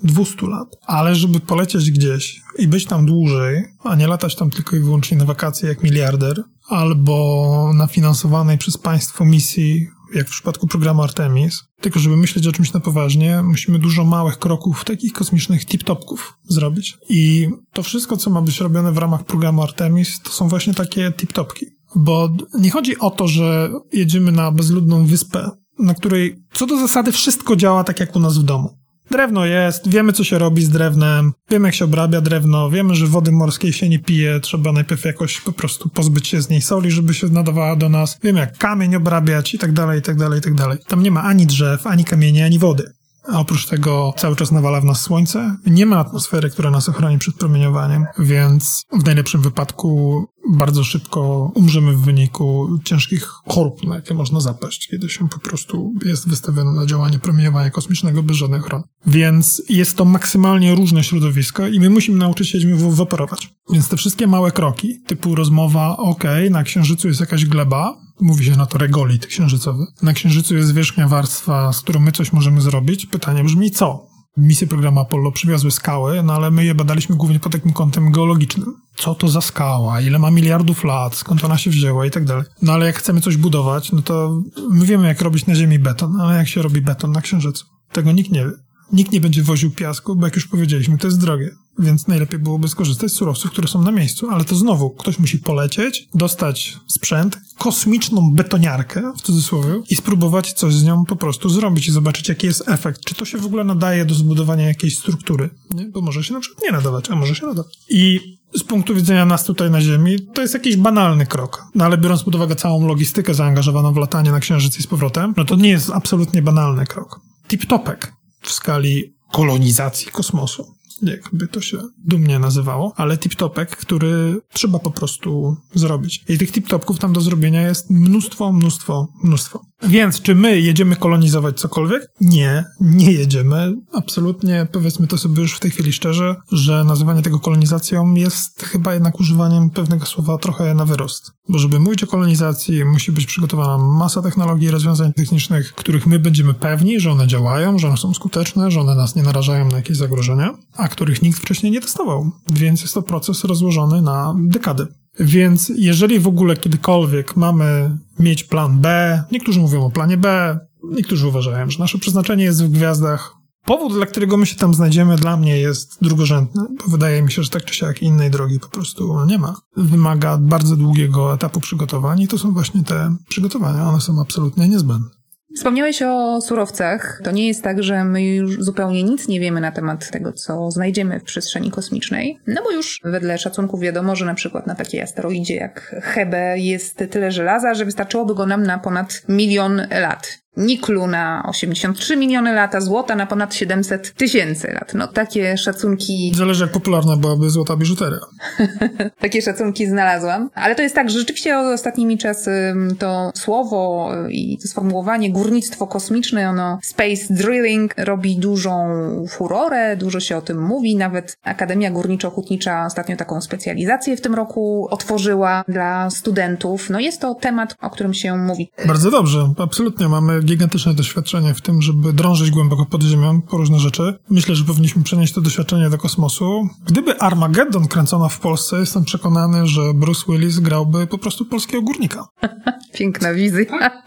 200 lat. Ale żeby polecieć gdzieś i być tam dłużej, a nie latać tam tylko i wyłącznie na wakacje jak miliarder, albo na finansowanej przez państwo misji jak w przypadku programu Artemis, tylko żeby myśleć o czymś na poważnie, musimy dużo małych kroków, takich kosmicznych tip-topków zrobić. I to wszystko, co ma być robione w ramach programu Artemis, to są właśnie takie tip-topki. Bo nie chodzi o to, że jedziemy na bezludną wyspę, na której co do zasady wszystko działa tak jak u nas w domu. Drewno jest, wiemy co się robi z drewnem, wiemy jak się obrabia drewno, wiemy, że wody morskiej się nie pije, trzeba najpierw jakoś po prostu pozbyć się z niej soli, żeby się nadawała do nas, wiemy jak kamień obrabiać i tak dalej, i tak dalej, i tak dalej. Tam nie ma ani drzew, ani kamieni, ani wody. A oprócz tego cały czas nawala w nas słońce. Nie ma atmosfery, która nas ochroni przed promieniowaniem, więc w najlepszym wypadku bardzo szybko umrzemy w wyniku ciężkich chorób, na jakie można zapaść, kiedy się po prostu jest wystawiony na działanie promieniowania kosmicznego bez żadnych ochron. Więc jest to maksymalnie różne środowisko i my musimy nauczyć się nim operować. Więc te wszystkie małe kroki, typu rozmowa, ok, na Księżycu jest jakaś gleba, mówi się na to regolit księżycowy. Na Księżycu jest wierzchnia warstwa, z którą my coś możemy zrobić. Pytanie brzmi co? Misje programu Apollo przywiozły skały, no ale my je badaliśmy głównie pod takim kątem geologicznym. Co to za skała? Ile ma miliardów lat? Skąd ona się wzięła? I tak dalej. No ale jak chcemy coś budować, no to my wiemy jak robić na Ziemi beton, ale jak się robi beton na Księżycu? Tego nikt nie wie. Nikt nie będzie woził piasku, bo jak już powiedzieliśmy, to jest drogie. Więc najlepiej byłoby skorzystać z surowców, które są na miejscu. Ale to znowu, ktoś musi polecieć, dostać sprzęt, kosmiczną betoniarkę, w cudzysłowie, i spróbować coś z nią po prostu zrobić i zobaczyć, jaki jest efekt. Czy to się w ogóle nadaje do zbudowania jakiejś struktury? Nie? Bo może się na przykład nie nadawać, a może się nadawać. I z punktu widzenia nas tutaj na Ziemi, to jest jakiś banalny krok. No ale biorąc pod uwagę całą logistykę zaangażowaną w latanie na Księżyc i z powrotem, no to nie jest absolutnie banalny krok. Tip-topek w skali kolonizacji kosmosu jakby to się dumnie nazywało, ale tip-topek, który trzeba po prostu zrobić. I tych tip-topków tam do zrobienia jest mnóstwo, mnóstwo, mnóstwo. Więc czy my jedziemy kolonizować cokolwiek? Nie, nie jedziemy. Absolutnie, powiedzmy to sobie już w tej chwili szczerze, że nazywanie tego kolonizacją jest chyba jednak używaniem pewnego słowa trochę na wyrost. Bo żeby mówić o kolonizacji, musi być przygotowana masa technologii i rozwiązań technicznych, których my będziemy pewni, że one działają, że one są skuteczne, że one nas nie narażają na jakieś zagrożenia, a których nikt wcześniej nie testował. Więc jest to proces rozłożony na dekady. Więc jeżeli w ogóle kiedykolwiek mamy mieć plan B, niektórzy mówią o planie B, niektórzy uważają, że nasze przeznaczenie jest w gwiazdach. Powód, dla którego my się tam znajdziemy, dla mnie jest drugorzędny, bo wydaje mi się, że tak czy siak innej drogi po prostu nie ma. Wymaga bardzo długiego etapu przygotowań i to są właśnie te przygotowania, one są absolutnie niezbędne. Wspomniałeś o surowcach. To nie jest tak, że my już zupełnie nic nie wiemy na temat tego, co znajdziemy w przestrzeni kosmicznej. No bo już wedle szacunków wiadomo, że na przykład na takiej asteroidzie jak Hebe jest tyle żelaza, że wystarczyłoby go nam na ponad milion lat. Niklu na 83 miliony lat, a złota na ponad 700 tysięcy lat. No takie szacunki... Zależy jak popularna byłaby złota biżuteria. takie szacunki znalazłam. Ale to jest tak, że rzeczywiście ostatnimi czasy to słowo i to sformułowanie górnictwo kosmiczne, ono space drilling robi dużą furorę, dużo się o tym mówi. Nawet Akademia Górniczo-Hutnicza ostatnio taką specjalizację w tym roku otworzyła dla studentów. No jest to temat, o którym się mówi. Bardzo dobrze, absolutnie. Mamy gigantyczne doświadczenie w tym, żeby drążyć głęboko pod ziemią po różne rzeczy. Myślę, że powinniśmy przenieść to doświadczenie do kosmosu. Gdyby Armageddon kręcono w Polsce, jestem przekonany, że Bruce Willis grałby po prostu polskiego górnika. Piękna wizja.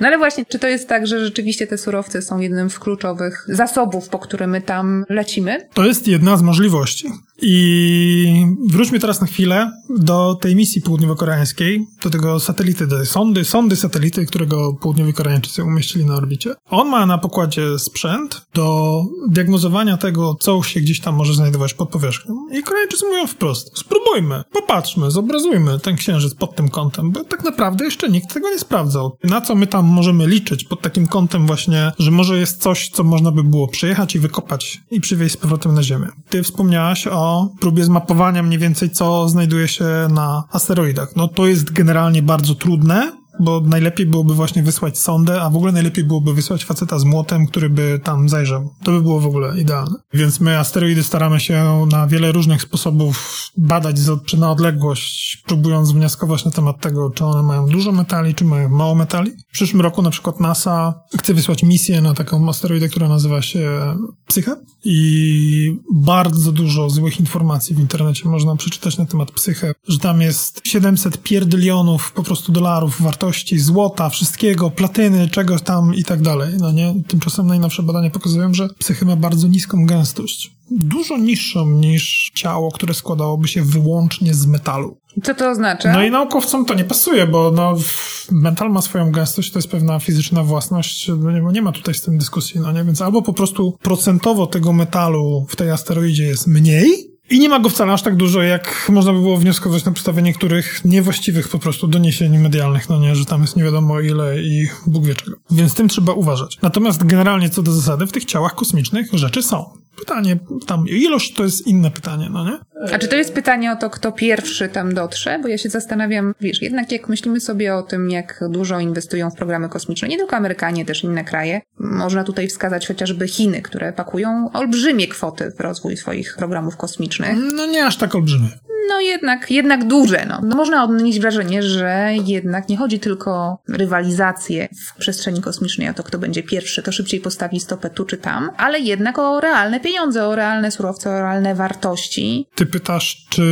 No ale właśnie, czy to jest tak, że rzeczywiście te surowce są jednym z kluczowych zasobów, po które my tam lecimy? To jest jedna z możliwości. I wróćmy teraz na chwilę do tej misji południowo-koreańskiej, do tego satelity, do sondy, sondy satelity, którego południowi Koreańczycy umieścili na orbicie. On ma na pokładzie sprzęt do diagnozowania tego, co się gdzieś tam może znajdować pod powierzchnią. I Koreańczycy mówią wprost, spróbujmy, popatrzmy, zobrazujmy ten księżyc pod tym kątem, bo tak naprawdę jeszcze nikt tego nie sprawdzał. Na co my tam możemy liczyć pod takim kątem właśnie, że może jest coś, co można by było przyjechać i wykopać i przywieźć z powrotem na Ziemię. Ty wspomniałaś o próbie zmapowania mniej więcej, co znajduje się na asteroidach. No to jest generalnie bardzo trudne, bo najlepiej byłoby właśnie wysłać sondę, a w ogóle najlepiej byłoby wysłać faceta z młotem, który by tam zajrzał. To by było w ogóle idealne. Więc my asteroidy staramy się na wiele różnych sposobów badać z, na odległość, próbując wnioskować na temat tego, czy one mają dużo metali, czy mają mało metali. W przyszłym roku na przykład NASA chce wysłać misję na taką asteroidę, która nazywa się Psyche i bardzo dużo złych informacji w internecie można przeczytać na temat Psyche, że tam jest 700 pierdylionów po prostu dolarów wartości wartości złota, wszystkiego, platyny, czegoś tam i tak dalej. No nie? Tymczasem najnowsze badania pokazują, że psychy ma bardzo niską gęstość. Dużo niższą niż ciało, które składałoby się wyłącznie z metalu. Co to oznacza? No i naukowcom to nie pasuje, bo no, metal ma swoją gęstość, to jest pewna fizyczna własność, no nie, nie ma tutaj z tym dyskusji, no nie? Więc albo po prostu procentowo tego metalu w tej asteroidzie jest mniej, i nie ma go wcale aż tak dużo, jak można by było wnioskować na podstawie niektórych niewłaściwych po prostu doniesień medialnych, no nie, że tam jest nie wiadomo ile i Bóg wie czego. Więc tym trzeba uważać. Natomiast generalnie co do zasady, w tych ciałach kosmicznych rzeczy są. Pytanie, tam ilość to jest inne pytanie, no nie? A czy to jest pytanie o to, kto pierwszy tam dotrze? Bo ja się zastanawiam, wiesz, jednak jak myślimy sobie o tym, jak dużo inwestują w programy kosmiczne, nie tylko Amerykanie, też inne kraje, można tutaj wskazać chociażby Chiny, które pakują olbrzymie kwoty w rozwój swoich programów kosmicznych. No nie aż tak olbrzymie no jednak, jednak duże. No. no można odnieść wrażenie, że jednak nie chodzi tylko o rywalizację w przestrzeni kosmicznej, o to, kto będzie pierwszy, to szybciej postawi stopę tu czy tam, ale jednak o realne pieniądze, o realne surowce, o realne wartości. Ty pytasz, czy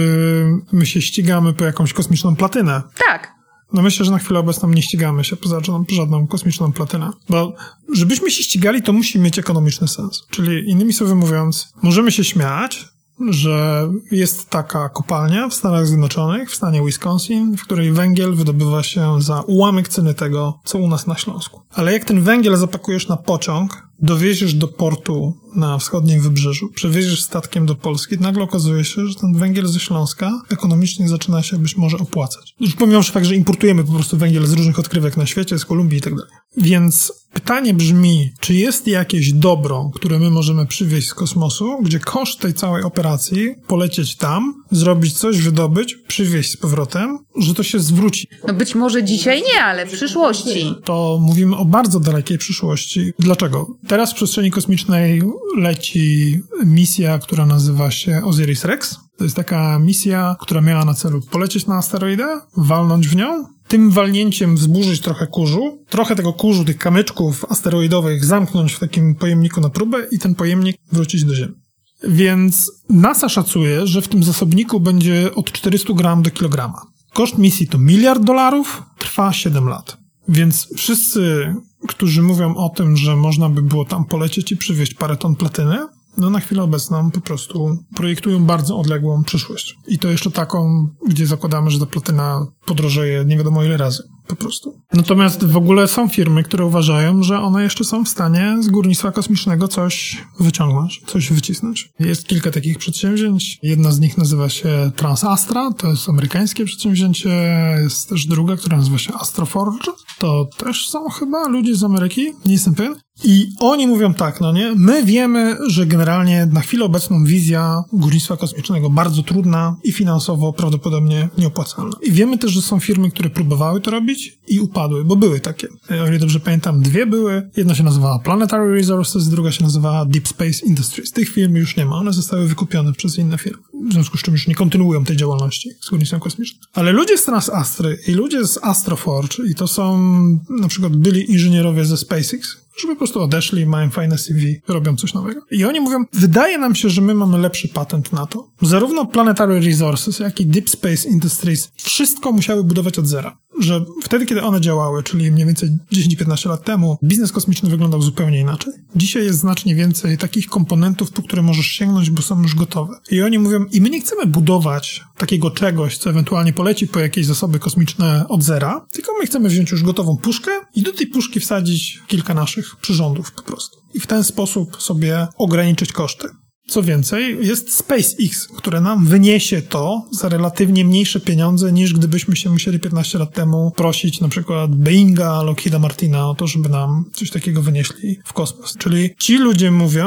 my się ścigamy po jakąś kosmiczną platynę? Tak. No myślę, że na chwilę obecną nie ścigamy się poza żadną, żadną kosmiczną platynę. Bo żebyśmy się ścigali, to musi mieć ekonomiczny sens. Czyli innymi słowy mówiąc, możemy się śmiać, że jest taka kopalnia w Stanach Zjednoczonych, w stanie Wisconsin, w której węgiel wydobywa się za ułamek ceny tego, co u nas na Śląsku. Ale jak ten węgiel zapakujesz na pociąg, dowieziesz do portu na wschodnim wybrzeżu, przewieziesz statkiem do Polski, nagle okazuje się, że ten węgiel ze Śląska ekonomicznie zaczyna się być może opłacać. Już pomijam fakt, że importujemy po prostu węgiel z różnych odkrywek na świecie, z Kolumbii i tak dalej. Więc pytanie brzmi, czy jest jakieś dobro, które my możemy przywieźć z kosmosu, gdzie koszt tej całej operacji, polecieć tam, zrobić coś, wydobyć, przywieźć z powrotem, że to się zwróci. No być może dzisiaj nie, ale w przyszłości. To mówimy o bardzo dalekiej przyszłości. Dlaczego? Teraz w przestrzeni kosmicznej leci misja, która nazywa się Osiris Rex. To jest taka misja, która miała na celu polecieć na asteroidę, walnąć w nią, tym walnięciem wzburzyć trochę kurzu, trochę tego kurzu, tych kamyczków asteroidowych zamknąć w takim pojemniku na próbę i ten pojemnik wrócić do Ziemi. Więc NASA szacuje, że w tym zasobniku będzie od 400 gram do kilograma. Koszt misji to miliard dolarów, trwa 7 lat. Więc wszyscy, którzy mówią o tym, że można by było tam polecieć i przywieźć parę ton platyny, no na chwilę obecną po prostu projektują bardzo odległą przyszłość. I to jeszcze taką, gdzie zakładamy, że ta platyna podrożeje nie wiadomo ile razy. Po prostu. Natomiast w ogóle są firmy, które uważają, że one jeszcze są w stanie z górnictwa kosmicznego coś wyciągnąć, coś wycisnąć. Jest kilka takich przedsięwzięć. Jedna z nich nazywa się Transastra, to jest amerykańskie przedsięwzięcie. Jest też druga, która nazywa się Astroforge. to też są chyba ludzie z Ameryki, nie jestem pewien. I oni mówią tak, no nie, my wiemy, że generalnie na chwilę obecną wizja górnictwa kosmicznego bardzo trudna i finansowo prawdopodobnie nieopłacalna. I wiemy też, że są firmy, które próbowały to robić i upadły, bo były takie. O ile dobrze pamiętam, dwie były. Jedna się nazywała Planetary Resources, druga się nazywała Deep Space Industries. Tych firm już nie ma, one zostały wykupione przez inne firmy. W związku z czym już nie kontynuują tej działalności z górnictwem kosmicznym. Ale ludzie z Transastry i ludzie z Astroforge, i to są na przykład byli inżynierowie ze SpaceX, że po prostu odeszli, mają fajne CV, robią coś nowego. I oni mówią, wydaje nam się, że my mamy lepszy patent na to. Zarówno Planetary Resources, jak i Deep Space Industries wszystko musiały budować od zera. Że wtedy, kiedy one działały, czyli mniej więcej 10-15 lat temu, biznes kosmiczny wyglądał zupełnie inaczej. Dzisiaj jest znacznie więcej takich komponentów, po które możesz sięgnąć, bo są już gotowe. I oni mówią, i my nie chcemy budować takiego czegoś, co ewentualnie poleci po jakieś zasoby kosmiczne od zera, tylko my chcemy wziąć już gotową puszkę i do tej puszki wsadzić kilka naszych przyrządów po prostu. I w ten sposób sobie ograniczyć koszty. Co więcej, jest SpaceX, które nam wyniesie to za relatywnie mniejsze pieniądze niż gdybyśmy się musieli 15 lat temu prosić na przykład Boeinga, Lockheeda Martina o to, żeby nam coś takiego wynieśli w kosmos. Czyli ci ludzie mówią,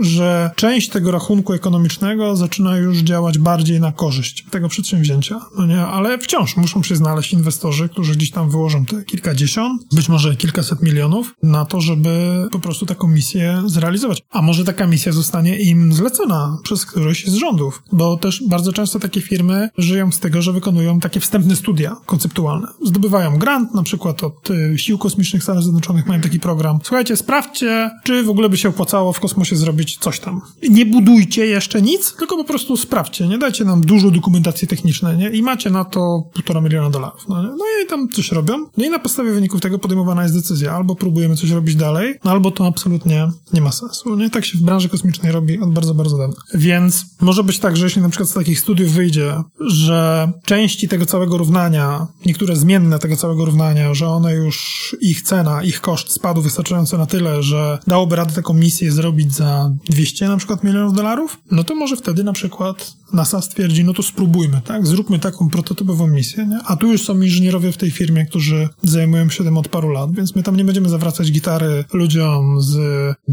że część tego rachunku ekonomicznego zaczyna już działać bardziej na korzyść tego przedsięwzięcia, no nie? Ale wciąż muszą się znaleźć inwestorzy, którzy gdzieś tam wyłożą te kilkadziesiąt, być może kilkaset milionów na to, żeby po prostu taką misję zrealizować. A może taka misja zostanie im zlecona przez któryś z rządów, bo też bardzo często takie firmy żyją z tego, że wykonują takie wstępne studia konceptualne. Zdobywają grant, na przykład od y, Sił Kosmicznych Stanów Zjednoczonych mają taki program. Słuchajcie, sprawdźcie, czy w ogóle by się opłacało w kosmosie zrobić coś tam. Nie budujcie jeszcze nic, tylko po prostu sprawdźcie, nie dajcie nam dużo dokumentacji technicznej, nie? I macie na to półtora miliona dolarów. No, no i tam coś robią. No i na podstawie wyników tego podejmowana jest decyzja. Albo próbujemy coś robić dalej, no albo to absolutnie nie ma sensu. Nie? Tak się w branży kosmicznej robi od bardzo, bardzo dawna. Więc może być tak, że jeśli na przykład z takich studiów wyjdzie, że części tego całego równania, niektóre zmienne tego całego równania, że one już, ich cena, ich koszt spadł wystarczająco na tyle, że dałoby radę taką misję zrobić za 200 na przykład milionów dolarów, no to może wtedy na przykład NASA stwierdzi, no to spróbujmy, tak? Zróbmy taką prototypową misję, nie? A tu już są inżynierowie w tej firmie, którzy zajmują się tym od paru lat, więc my tam nie będziemy zawracać gitary ludziom z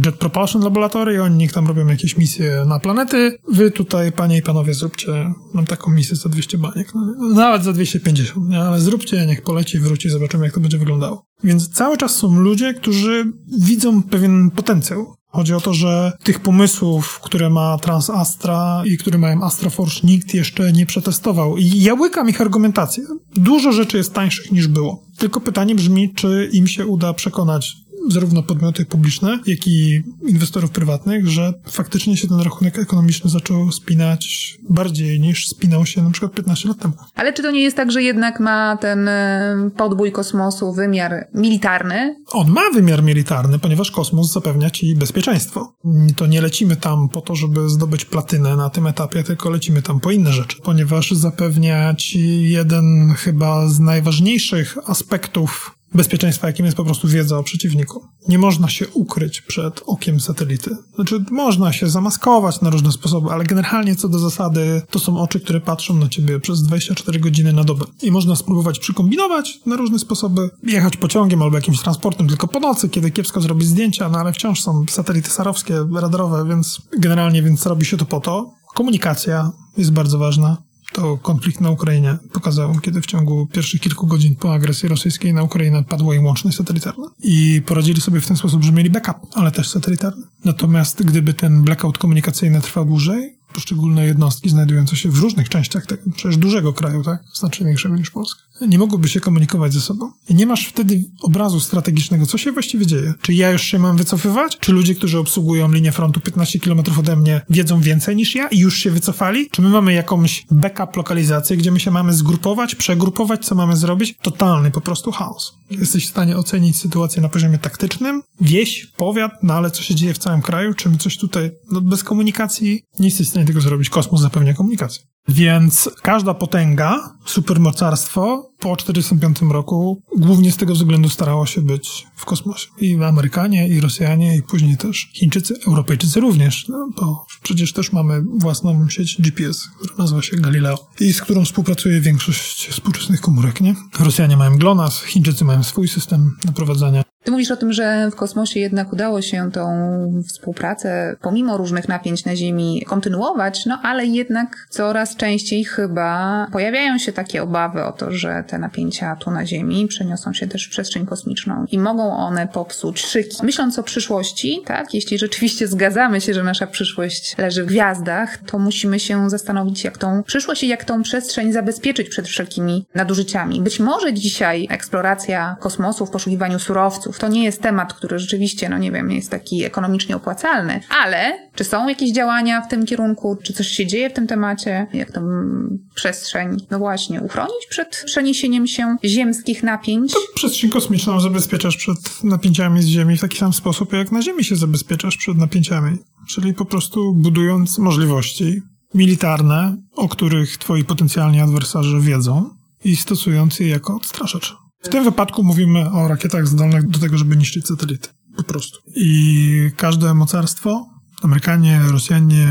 Jet Propulsion Laboratory, oni niech tam robią jakieś misje na planety. Wy tutaj, panie i panowie, zróbcie nam taką misję za 200 baniek. No, nawet za 250, nie? ale zróbcie, niech poleci, wróci, zobaczymy, jak to będzie wyglądało. Więc cały czas są ludzie, którzy widzą pewien potencjał Chodzi o to, że tych pomysłów, które ma Transastra i które mają Astroforge, nikt jeszcze nie przetestował. I ja łykam ich argumentację. Dużo rzeczy jest tańszych niż było. Tylko pytanie brzmi, czy im się uda przekonać zarówno podmioty publiczne, jak i inwestorów prywatnych, że faktycznie się ten rachunek ekonomiczny zaczął spinać bardziej niż spinał się na przykład 15 lat temu. Ale czy to nie jest tak, że jednak ma ten e, podbój kosmosu wymiar militarny? On ma wymiar militarny, ponieważ kosmos zapewnia ci bezpieczeństwo. To nie lecimy tam po to, żeby zdobyć platynę na tym etapie, tylko lecimy tam po inne rzeczy, ponieważ zapewnia ci jeden chyba z najważniejszych aspektów bezpieczeństwa, jakim jest po prostu wiedza o przeciwniku. Nie można się ukryć przed okiem satelity. Znaczy, można się zamaskować na różne sposoby, ale generalnie co do zasady, to są oczy, które patrzą na ciebie przez 24 godziny na dobę. I można spróbować przykombinować na różne sposoby, jechać pociągiem albo jakimś transportem tylko po nocy, kiedy kiepsko zrobić zdjęcia, no ale wciąż są satelity sarowskie, radarowe, więc generalnie więc robi się to po to. Komunikacja jest bardzo ważna. To konflikt na Ukrainie pokazał, kiedy w ciągu pierwszych kilku godzin po agresji rosyjskiej na Ukrainę padła im łączność satelitarna. I poradzili sobie w ten sposób, że mieli backup, ale też satelitarny. Natomiast gdyby ten blackout komunikacyjny trwał dłużej, poszczególne jednostki znajdujące się w różnych częściach tego przecież dużego kraju, tak? Znacznie większego niż Polska. Nie mogłyby się komunikować ze sobą. I nie masz wtedy obrazu strategicznego, co się właściwie dzieje. Czy ja już się mam wycofywać? Czy ludzie, którzy obsługują linię frontu 15 km ode mnie wiedzą więcej niż ja i już się wycofali? Czy my mamy jakąś backup lokalizację, gdzie my się mamy zgrupować, przegrupować, co mamy zrobić? Totalny po prostu chaos. Jesteś w stanie ocenić sytuację na poziomie taktycznym, wieś, powiat, no ale co się dzieje w całym kraju? Czy my coś tutaj, no bez komunikacji nie jesteś w stanie tego zrobić. Kosmos zapewnia komunikację. Więc każda potęga, supermocarstwo po 1945 roku głównie z tego względu starało się być w kosmosie. I Amerykanie, i Rosjanie, i później też Chińczycy, Europejczycy również, no, bo przecież też mamy własną sieć GPS, która nazywa się Galileo i z którą współpracuje większość współczesnych komórek, nie? Rosjanie mają GLONASS, Chińczycy mają swój system naprowadzania. Ty mówisz o tym, że w kosmosie jednak udało się tą współpracę, pomimo różnych napięć na Ziemi, kontynuować, no ale jednak coraz częściej chyba pojawiają się takie obawy o to, że te napięcia tu na Ziemi przeniosą się też w przestrzeń kosmiczną i mogą one popsuć szyki. Myśląc o przyszłości, tak, jeśli rzeczywiście zgadzamy się, że nasza przyszłość leży w gwiazdach, to musimy się zastanowić, jak tą przyszłość i jak tą przestrzeń zabezpieczyć przed wszelkimi nadużyciami. Być może dzisiaj eksploracja kosmosu w poszukiwaniu surowców to nie jest temat, który rzeczywiście, no nie wiem, jest taki ekonomicznie opłacalny, ale czy są jakieś działania w tym kierunku, czy coś się dzieje w tym temacie, jak tą przestrzeń, no właśnie, uchronić przed przeniesieniem się ziemskich napięć? To przestrzeń kosmiczną zabezpieczasz przed napięciami z Ziemi w taki sam sposób, jak na Ziemi się zabezpieczasz przed napięciami. Czyli po prostu budując możliwości militarne, o których twoi potencjalni adwersarze wiedzą i stosując je jako odstraszacz. W tym wypadku mówimy o rakietach zdolnych do tego, żeby niszczyć satelity. Po prostu. I każde mocarstwo, Amerykanie, Rosjanie,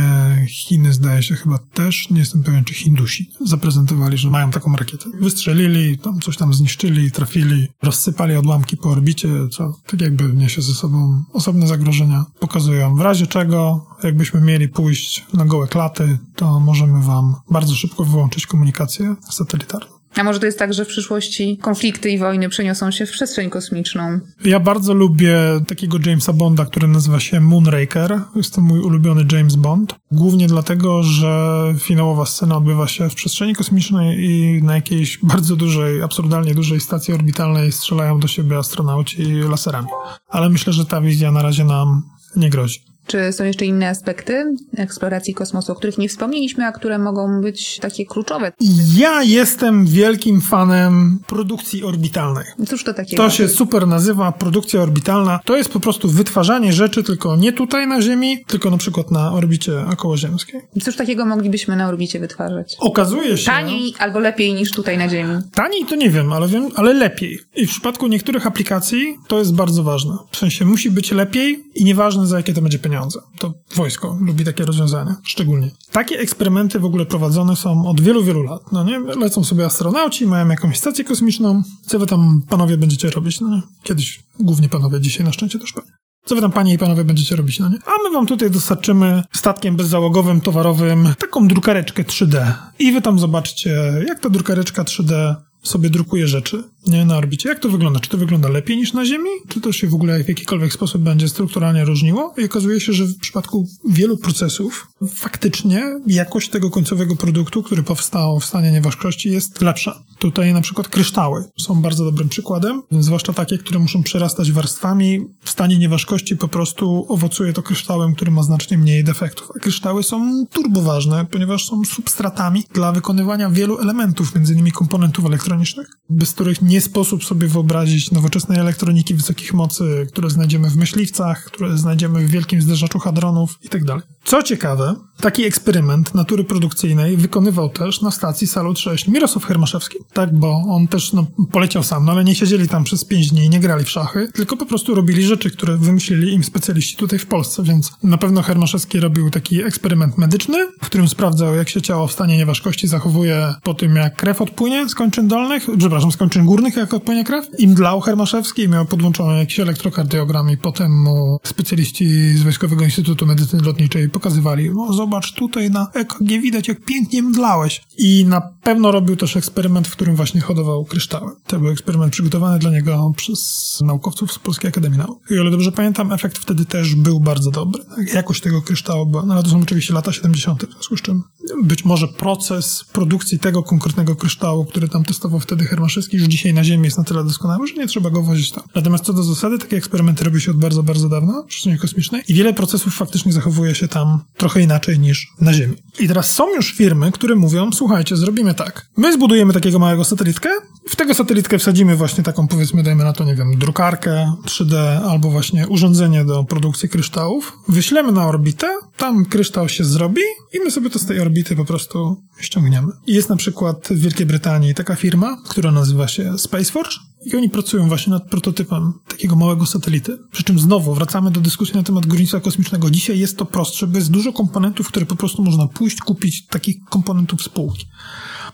Chiny zdaje się chyba też, nie jestem pewien czy Hindusi, zaprezentowali, że mają taką rakietę. Wystrzelili, tam coś tam zniszczyli, trafili, rozsypali odłamki po orbicie, co tak jakby niesie ze sobą osobne zagrożenia. Pokazują w razie czego, jakbyśmy mieli pójść na gołe klaty, to możemy wam bardzo szybko wyłączyć komunikację satelitarną. A może to jest tak, że w przyszłości konflikty i wojny przeniosą się w przestrzeń kosmiczną? Ja bardzo lubię takiego Jamesa Bonda, który nazywa się Moonraker. Jest to mój ulubiony James Bond. Głównie dlatego, że finałowa scena odbywa się w przestrzeni kosmicznej i na jakiejś bardzo dużej, absurdalnie dużej stacji orbitalnej strzelają do siebie astronauci laserami. Ale myślę, że ta wizja na razie nam nie grozi. Czy są jeszcze inne aspekty eksploracji kosmosu, o których nie wspomnieliśmy, a które mogą być takie kluczowe? Ja jestem wielkim fanem produkcji orbitalnej. Cóż to takiego? To się super nazywa produkcja orbitalna. To jest po prostu wytwarzanie rzeczy tylko nie tutaj na Ziemi, tylko na przykład na orbicie okołoziemskiej. Cóż takiego moglibyśmy na orbicie wytwarzać? Okazuje się... Taniej albo lepiej niż tutaj na Ziemi? Taniej to nie wiem, ale wiem, ale lepiej. I w przypadku niektórych aplikacji to jest bardzo ważne. W sensie musi być lepiej i nieważne za jakie to będzie pieniądze pieniądze. To wojsko lubi takie rozwiązania, szczególnie. Takie eksperymenty w ogóle prowadzone są od wielu, wielu lat. No nie? Lecą sobie astronauci, mają jakąś stację kosmiczną. Co wy tam, panowie, będziecie robić? No, kiedyś głównie panowie, dzisiaj na szczęście też pewnie. Co wy tam, panie i panowie, będziecie robić, no nie? A my wam tutaj dostarczymy statkiem bezzałogowym, towarowym taką drukareczkę 3D. I wy tam zobaczcie, jak ta drukareczka 3D sobie drukuje rzeczy nie, na orbicie. Jak to wygląda? Czy to wygląda lepiej niż na Ziemi? Czy to się w ogóle w jakikolwiek sposób będzie strukturalnie różniło? I okazuje się, że w przypadku wielu procesów faktycznie jakość tego końcowego produktu, który powstał w stanie nieważkości jest lepsza. Tutaj na przykład kryształy są bardzo dobrym przykładem, zwłaszcza takie, które muszą przerastać warstwami. W stanie nieważkości po prostu owocuje to kryształem, który ma znacznie mniej defektów. A kryształy są turboważne, ponieważ są substratami dla wykonywania wielu elementów, między innymi komponentów elektronicznych, bez których nie sposób sobie wyobrazić nowoczesnej elektroniki wysokich mocy, które znajdziemy w myśliwcach, które znajdziemy w wielkim zderzaczu hadronów itd. Tak Co ciekawe, taki eksperyment natury produkcyjnej wykonywał też na stacji Salut 6 Mirosław Hermaszewski. Tak, bo on też no, poleciał sam, no ale nie siedzieli tam przez 5 dni nie grali w szachy, tylko po prostu robili rzeczy, które wymyślili im specjaliści tutaj w Polsce, więc na pewno Hermaszewski robił taki eksperyment medyczny, w którym sprawdzał, jak się ciało w stanie nieważkości zachowuje po tym, jak krew odpłynie z kończyn dolnych, przepraszam, z kończyn górnych, jak odpłynie krew. Im dlał Hermaszewski miał podłączony jakiś elektrokardiogram i potem mu specjaliści z Wojskowego Instytutu Medycyny Lotniczej pokazywali, no zobacz, tutaj na EKG widać, jak pięknie mdlałeś. I na pewno robił też eksperyment, w którym właśnie hodował kryształy. To był eksperyment przygotowany dla niego przez naukowców z Polskiej Akademii Nauk. I o ile dobrze pamiętam, efekt wtedy też był bardzo dobry. Jakość tego kryształu była, no ale to są oczywiście lata 70., w związku z czym być może proces produkcji tego konkretnego kryształu, który tam testował wtedy Hermaszewski, już dzisiaj na Ziemi jest na tyle doskonały, że nie trzeba go wozić tam. Natomiast co do zasady, takie eksperymenty robi się od bardzo, bardzo dawna w przestrzeni kosmicznej i wiele procesów faktycznie zachowuje się tam trochę inaczej niż na Ziemi. I teraz są już firmy, które mówią, słuchajcie, zrobimy tak. My zbudujemy takiego małego satelitkę, w tego satelitkę wsadzimy właśnie taką, powiedzmy, dajmy na to, nie wiem, drukarkę 3D albo właśnie urządzenie do produkcji kryształów. Wyślemy na orbitę, tam kryształ się zrobi i my sobie to z tej orbity po prostu ściągniemy. Jest na przykład w Wielkiej Brytanii taka firma, która nazywa się Spaceforge i oni pracują właśnie nad prototypem takiego małego satelity. Przy czym znowu wracamy do dyskusji na temat górnictwa kosmicznego. Dzisiaj jest to prostsze, bo jest dużo komponentów, które po prostu można pójść, kupić takich komponentów spółki.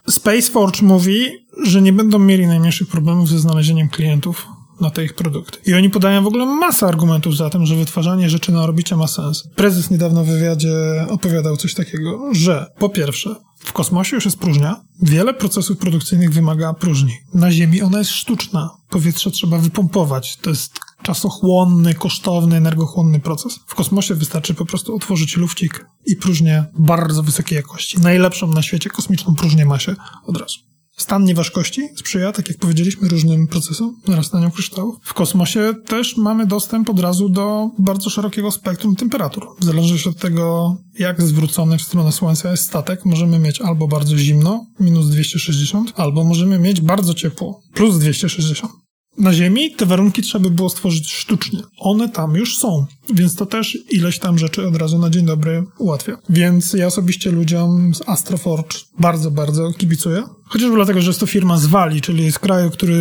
Spaceforge mówi, że nie będą mieli najmniejszych problemów ze znalezieniem klientów na te ich produkty. I oni podają w ogóle masę argumentów za tym, że wytwarzanie rzeczy na orbicie ma sens. Prezes niedawno w wywiadzie opowiadał coś takiego, że po pierwsze, w kosmosie już jest próżnia. Wiele procesów produkcyjnych wymaga próżni. Na Ziemi ona jest sztuczna. Powietrze trzeba wypompować. To jest czasochłonny, kosztowny, energochłonny proces. W kosmosie wystarczy po prostu otworzyć lufcik i próżnię bardzo wysokiej jakości. Najlepszą na świecie kosmiczną próżnię ma się od razu. Stan nieważkości sprzyja, tak jak powiedzieliśmy, różnym procesom narastania kryształów. W kosmosie też mamy dostęp od razu do bardzo szerokiego spektrum temperatur. W zależności od tego, jak zwrócony w stronę Słońca jest statek, możemy mieć albo bardzo zimno, minus 260, albo możemy mieć bardzo ciepło, plus 260. Na Ziemi te warunki trzeba by było stworzyć sztucznie. One tam już są, więc to też ileś tam rzeczy od razu na dzień dobry ułatwia. Więc ja osobiście ludziom z Astroforge bardzo, bardzo kibicuję. Chociażby dlatego, że jest to firma z Walii, czyli z kraju, który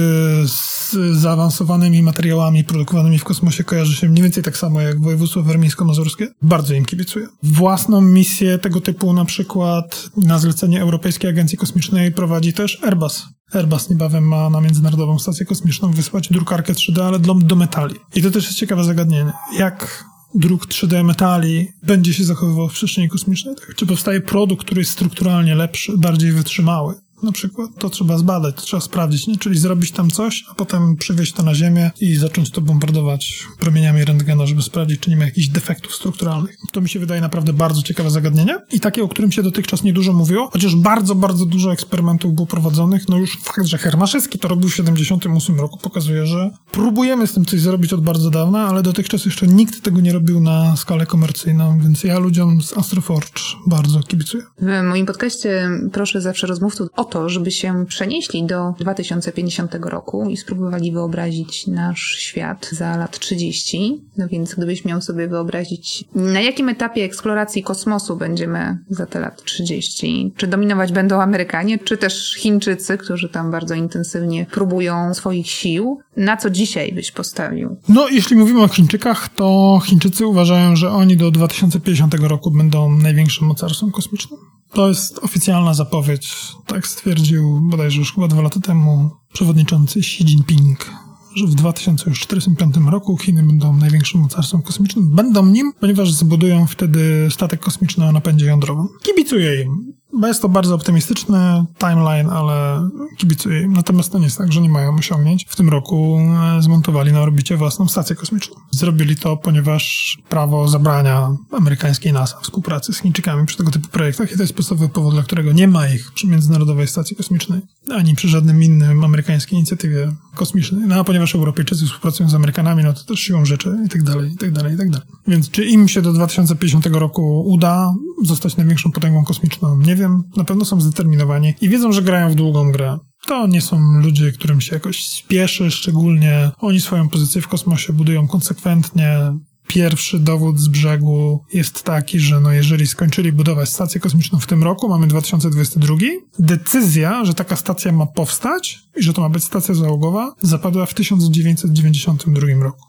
z zaawansowanymi materiałami produkowanymi w kosmosie kojarzy się mniej więcej tak samo jak województwo warmińsko-mazurskie. Bardzo im kibicuję. Własną misję tego typu na przykład na zlecenie Europejskiej Agencji Kosmicznej prowadzi też Airbus. Airbus niebawem ma na Międzynarodową Stację Kosmiczną wysłać drukarkę 3D, ale do, do metali. I to też jest ciekawe zagadnienie. Jak druk 3D metali będzie się zachowywał w przestrzeni kosmicznej? Tak? Czy powstaje produkt, który jest strukturalnie lepszy, bardziej wytrzymały? Na przykład, to trzeba zbadać, to trzeba sprawdzić, nie? Czyli zrobić tam coś, a potem przywieźć to na ziemię i zacząć to bombardować promieniami rentgena, żeby sprawdzić, czy nie ma jakichś defektów strukturalnych. To mi się wydaje naprawdę bardzo ciekawe zagadnienie i takie, o którym się dotychczas niedużo mówiło, chociaż bardzo, bardzo dużo eksperymentów było prowadzonych. No już fakt, że Hermaszewski to robił w 78 roku pokazuje, że próbujemy z tym coś zrobić od bardzo dawna, ale dotychczas jeszcze nikt tego nie robił na skalę komercyjną, więc ja ludziom z Astroforge bardzo kibicuję. W moim podcaście proszę zawsze rozmówców o to, żeby się przenieśli do 2050 roku i spróbowali wyobrazić nasz świat za lat 30. No więc gdybyś miał sobie wyobrazić, na jakim etapie eksploracji kosmosu będziemy za te lat 30? Czy dominować będą Amerykanie, czy też Chińczycy, którzy tam bardzo intensywnie próbują swoich sił? Na co dzisiaj byś postawił? No, jeśli mówimy o Chińczykach, to Chińczycy uważają, że oni do 2050 roku będą największym mocarstwem kosmicznym. To jest oficjalna zapowiedź, tak stwierdził bodajże już chyba dwa lata temu przewodniczący Xi Jinping, że w 2045 roku Chiny będą największym mocarstwem kosmicznym. Będą nim, ponieważ zbudują wtedy statek kosmiczny o napędzie jądrowym. Kibicuję im jest to bardzo optymistyczny timeline, ale kibicuję. Natomiast to nie jest tak, że nie mają osiągnięć. W tym roku e, zmontowali na orbicie własną stację kosmiczną. Zrobili to, ponieważ prawo zabrania amerykańskiej NASA współpracy z Chińczykami przy tego typu projektach i to jest podstawowy powód, dla którego nie ma ich przy Międzynarodowej Stacji Kosmicznej, ani przy żadnym innym amerykańskiej inicjatywie kosmicznej. No a ponieważ Europejczycy współpracują z Amerykanami, no to też siłą rzeczy i tak dalej, i tak dalej, i tak dalej. Więc czy im się do 2050 roku uda zostać największą potęgą kosmiczną? Nie wiem. Na pewno są zdeterminowani i wiedzą, że grają w długą grę. To nie są ludzie, którym się jakoś spieszy szczególnie. Oni swoją pozycję w kosmosie budują konsekwentnie. Pierwszy dowód z brzegu jest taki, że no jeżeli skończyli budować stację kosmiczną w tym roku, mamy 2022, decyzja, że taka stacja ma powstać i że to ma być stacja załogowa, zapadła w 1992 roku.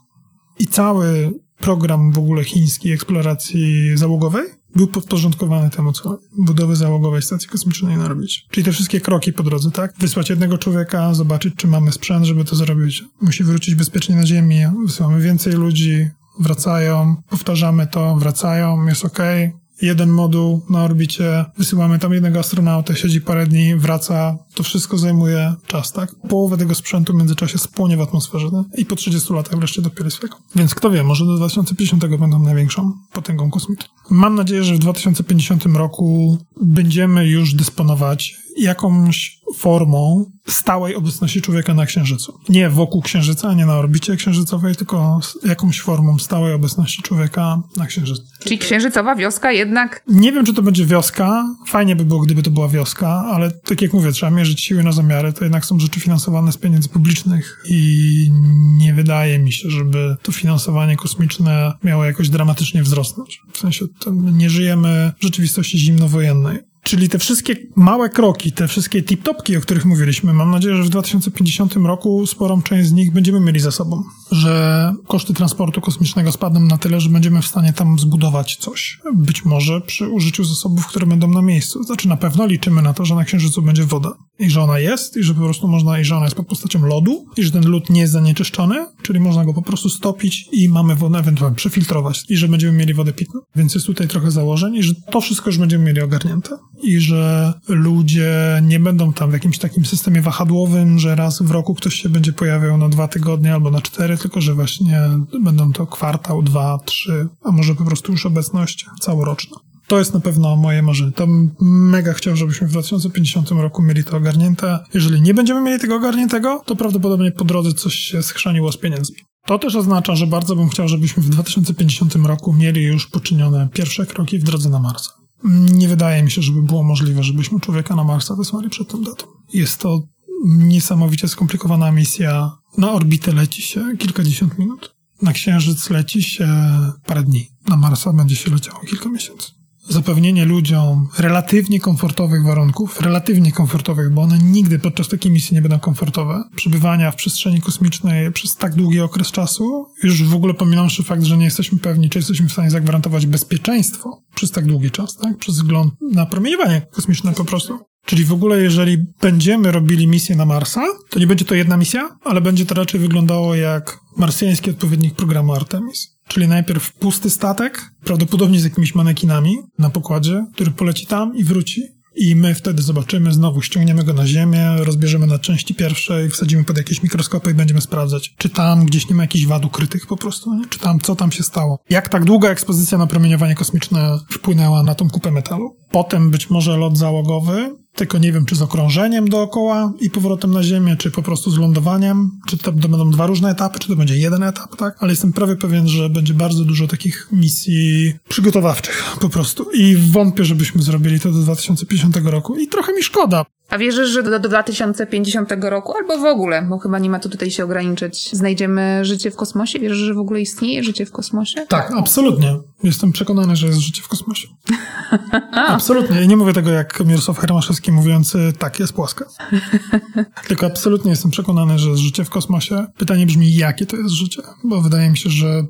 I cały program w ogóle chińskiej eksploracji załogowej był podporządkowany temu co budowy załogowej stacji kosmicznej na robić. Czyli te wszystkie kroki po drodze, tak? Wysłać jednego człowieka, zobaczyć, czy mamy sprzęt, żeby to zrobić. Musi wrócić bezpiecznie na Ziemię, wysyłamy więcej ludzi, wracają, powtarzamy to, wracają, jest ok, jeden moduł na orbicie, wysyłamy tam jednego astronautę, siedzi parę dni, wraca, to wszystko zajmuje czas, tak? Połowę tego sprzętu w międzyczasie spłonie w atmosferze tak? i po 30 latach wreszcie dopiero swego. Więc kto wie, może do 2050 będą największą potęgą kosmiczną. Mam nadzieję, że w 2050 roku będziemy już dysponować jakąś formą stałej obecności człowieka na Księżycu. Nie wokół Księżyca, nie na orbicie księżycowej, tylko jakąś formą stałej obecności człowieka na Księżycu. Czyli księżycowa wioska jednak Nie wiem, czy to będzie wioska. Fajnie by było, gdyby to była wioska, ale tak jak mówię, trzeba mierzyć siły na zamiary. To jednak są rzeczy finansowane z pieniędzy publicznych i nie wydaje mi się, żeby to finansowanie kosmiczne miało jakoś dramatycznie wzrosnąć. W sensie, nie żyjemy w rzeczywistości zimnowojennej. Czyli te wszystkie małe kroki, te wszystkie tip-topki, o których mówiliśmy, mam nadzieję, że w 2050 roku sporą część z nich będziemy mieli za sobą. Że koszty transportu kosmicznego spadną na tyle, że będziemy w stanie tam zbudować coś. Być może przy użyciu zasobów, które będą na miejscu. Znaczy na pewno liczymy na to, że na Księżycu będzie woda. I że ona jest, i że po prostu można, i że ona jest pod postacią lodu, i że ten lód nie jest zanieczyszczony, czyli można go po prostu stopić i mamy wodę ewentualnie przefiltrować, i że będziemy mieli wodę pitną. Więc jest tutaj trochę założeń, i że to wszystko już będziemy mieli ogarnięte. I że ludzie nie będą tam w jakimś takim systemie wahadłowym, że raz w roku ktoś się będzie pojawiał na dwa tygodnie albo na cztery, tylko że właśnie będą to kwartał, dwa, trzy, a może po prostu już obecność całoroczna. To jest na pewno moje marzenie. To mega chciał, żebyśmy w 2050 roku mieli to ogarnięte. Jeżeli nie będziemy mieli tego ogarniętego, to prawdopodobnie po drodze coś się schrzaniło z pieniędzmi. To też oznacza, że bardzo bym chciał, żebyśmy w 2050 roku mieli już poczynione pierwsze kroki w drodze na Marsa. Nie wydaje mi się, żeby było możliwe, żebyśmy człowieka na Marsa wysłali przed tą datą. Jest to niesamowicie skomplikowana misja. Na orbitę leci się kilkadziesiąt minut. Na Księżyc leci się parę dni. Na Marsa będzie się leciało kilka miesięcy zapewnienie ludziom relatywnie komfortowych warunków, relatywnie komfortowych, bo one nigdy podczas takiej misji nie będą komfortowe, przebywania w przestrzeni kosmicznej przez tak długi okres czasu, już w ogóle pominąwszy fakt, że nie jesteśmy pewni, czy jesteśmy w stanie zagwarantować bezpieczeństwo przez tak długi czas, tak? Przez wzgląd na promieniowanie kosmiczne po prostu. Czyli w ogóle, jeżeli będziemy robili misję na Marsa, to nie będzie to jedna misja, ale będzie to raczej wyglądało jak marsjański odpowiednik programu Artemis. Czyli najpierw pusty statek, prawdopodobnie z jakimiś manekinami na pokładzie, który poleci tam i wróci. I my wtedy zobaczymy, znowu ściągniemy go na ziemię, rozbierzemy na części pierwszej, wsadzimy pod jakieś mikroskopy i będziemy sprawdzać, czy tam gdzieś nie ma jakichś wad ukrytych po prostu, nie? czy tam, co tam się stało. Jak tak długa ekspozycja na promieniowanie kosmiczne wpłynęła na tą kupę metalu. Potem być może lot załogowy, tylko nie wiem, czy z okrążeniem dookoła i powrotem na Ziemię, czy po prostu z lądowaniem, czy to, będą dwa różne etapy, czy to będzie jeden etap, tak? Ale jestem prawie pewien, że będzie bardzo dużo takich misji przygotowawczych po prostu. I wątpię, żebyśmy zrobili to do 2050 roku. I trochę mi szkoda. A wierzysz, że do, do 2050 roku, albo w ogóle, bo chyba nie ma to tutaj się ograniczyć, znajdziemy życie w kosmosie? Wierzysz, że w ogóle istnieje życie w kosmosie? Tak, absolutnie. Jestem przekonany, że jest życie w kosmosie. absolutnie. I nie mówię tego jak Mirosław Hermaszewski mówiący, tak, jest płaska. Tylko absolutnie jestem przekonany, że jest życie w kosmosie. Pytanie brzmi, jakie to jest życie? Bo wydaje mi się, że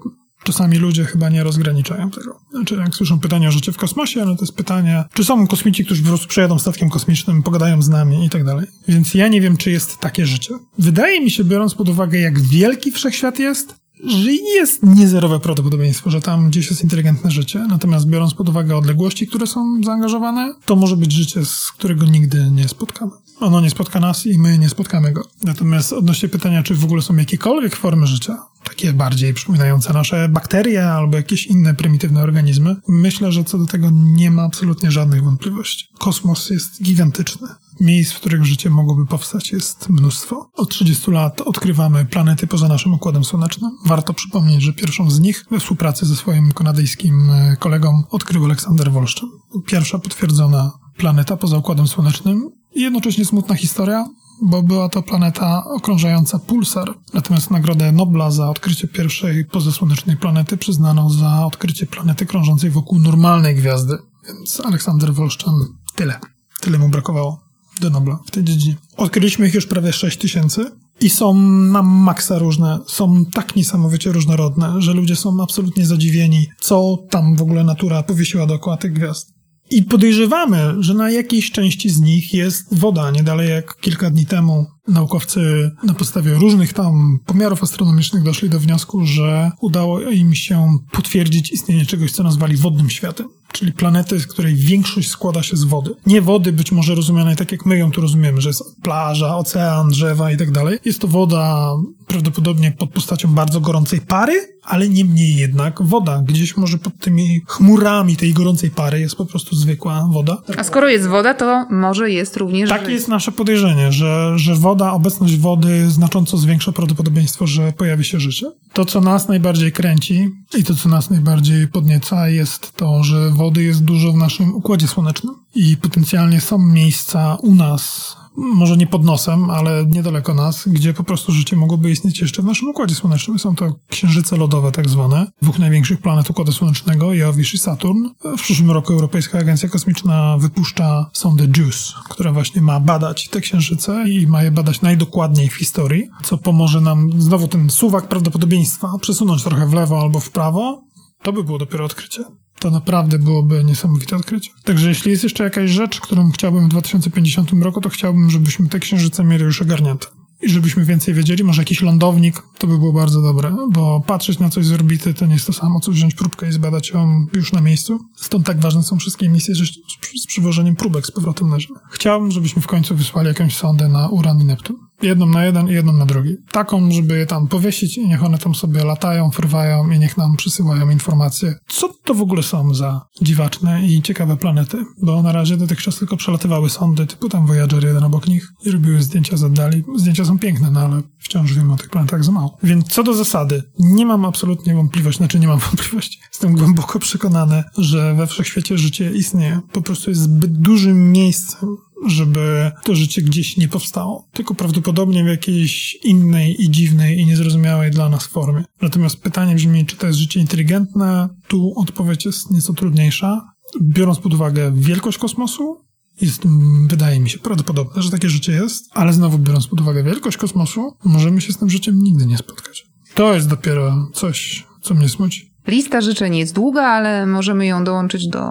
Czasami ludzie chyba nie rozgraniczają tego. Znaczy, jak słyszą pytanie o życie w kosmosie, no to jest pytanie, czy są kosmici, którzy po prostu przejadą statkiem kosmicznym, pogadają z nami i tak dalej. Więc ja nie wiem, czy jest takie życie. Wydaje mi się, biorąc pod uwagę, jak wielki wszechświat jest, że jest niezerowe prawdopodobieństwo, że tam gdzieś jest inteligentne życie. Natomiast biorąc pod uwagę odległości, które są zaangażowane, to może być życie, z którego nigdy nie spotkamy. Ono nie spotka nas i my nie spotkamy go. Natomiast odnośnie pytania, czy w ogóle są jakiekolwiek formy życia, takie bardziej przypominające nasze bakterie albo jakieś inne prymitywne organizmy, myślę, że co do tego nie ma absolutnie żadnych wątpliwości. Kosmos jest gigantyczny. Miejsc, w których życie mogłoby powstać, jest mnóstwo. Od 30 lat odkrywamy planety poza naszym układem słonecznym. Warto przypomnieć, że pierwszą z nich we współpracy ze swoim kanadyjskim e, kolegą odkrył Aleksander Wolszczyn. Pierwsza potwierdzona planeta poza układem słonecznym i jednocześnie smutna historia, bo była to planeta okrążająca pulsar. Natomiast nagrodę Nobla za odkrycie pierwszej pozasłonecznej planety przyznano za odkrycie planety krążącej wokół normalnej gwiazdy. Więc Aleksander Wolszczan tyle. Tyle mu brakowało do Nobla w tej dziedzinie. Odkryliśmy ich już prawie 6 tysięcy i są na maksa różne, są tak niesamowicie różnorodne, że ludzie są absolutnie zadziwieni, co tam w ogóle natura powiesiła dookoła tych gwiazd. I podejrzewamy, że na jakiejś części z nich jest woda. Nie dalej jak kilka dni temu naukowcy na podstawie różnych tam pomiarów astronomicznych doszli do wniosku, że udało im się potwierdzić istnienie czegoś, co nazwali wodnym światem. czyli planety, z której większość składa się z wody. Nie wody być może rozumianej tak jak my ją tu rozumiemy, że jest plaża, ocean, drzewa i tak dalej. Jest to woda prawdopodobnie pod postacią bardzo gorącej pary, ale niemniej jednak woda. Gdzieś może pod tymi chmurami tej gorącej pary jest po prostu zwykła woda. A skoro jest woda, to może jest również Takie jest nasze podejrzenie, że, że woda, obecność wody znacząco zwiększa prawdopodobieństwo, że pojawi się życie. To, co nas najbardziej kręci i to, co nas najbardziej podnieca, jest to, że wody jest dużo w naszym układzie słonecznym i potencjalnie są miejsca u nas, może nie pod nosem, ale niedaleko nas, gdzie po prostu życie mogłoby istnieć jeszcze w naszym Układzie Słonecznym. Są to księżyce lodowe tak zwane, dwóch największych planet Układu Słonecznego, Jowisz i Saturn. W przyszłym roku Europejska Agencja Kosmiczna wypuszcza sondę JUICE, która właśnie ma badać te księżyce i ma je badać najdokładniej w historii, co pomoże nam znowu ten suwak prawdopodobieństwa przesunąć trochę w lewo albo w prawo. To by było dopiero odkrycie. To naprawdę byłoby niesamowite odkrycie. Także jeśli jest jeszcze jakaś rzecz, którą chciałbym w 2050 roku, to chciałbym, żebyśmy te księżyce mieli już ogarnięte. I żebyśmy więcej wiedzieli, może jakiś lądownik, to by było bardzo dobre, bo patrzeć na coś z orbity to nie jest to samo, co wziąć próbkę i zbadać ją już na miejscu. Stąd tak ważne są wszystkie misje z, przywożeniem próbek z powrotem na Ziemię. Chciałbym, żebyśmy w końcu wysłali jakąś sondę na Uran i Neptun. Jedną na jeden i jedną na drugi. Taką, żeby je tam powiesić i niech one tam sobie latają, fruwają i niech nam przysyłają informacje, co to w ogóle są za dziwaczne i ciekawe planety. Bo na razie dotychczas tylko przelatywały sondy typu tam Voyager jeden obok nich i robiły zdjęcia z oddali. Zdjęcia są piękne, no ale wciąż wiemy o tych planetach za mało. Więc co do zasady, nie mam absolutnie wątpliwości, znaczy nie mam wątpliwości. Jestem głęboko przekonany, że we wszechświecie życie istnieje. Po prostu jest zbyt dużym miejscem żeby to życie gdzieś nie powstało, tylko prawdopodobnie w jakiejś innej i dziwnej i niezrozumiałej dla nas formie. Natomiast pytanie brzmi, czy to jest życie inteligentne? Tu odpowiedź jest nieco trudniejsza. Biorąc pod uwagę wielkość kosmosu, jest, wydaje mi się, prawdopodobne, że takie życie jest, ale znowu biorąc pod uwagę wielkość kosmosu, możemy się z tym życiem nigdy nie spotkać. To jest dopiero coś, co mnie smuci. Lista życzeń jest długa, ale możemy ją dołączyć do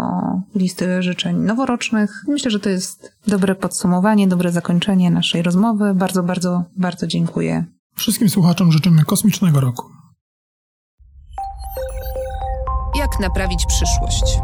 listy życzeń noworocznych. Myślę, że to jest dobre podsumowanie, dobre zakończenie naszej rozmowy. Bardzo, bardzo, bardzo dziękuję. Wszystkim słuchaczom życzymy kosmicznego roku. Jak naprawić przyszłość?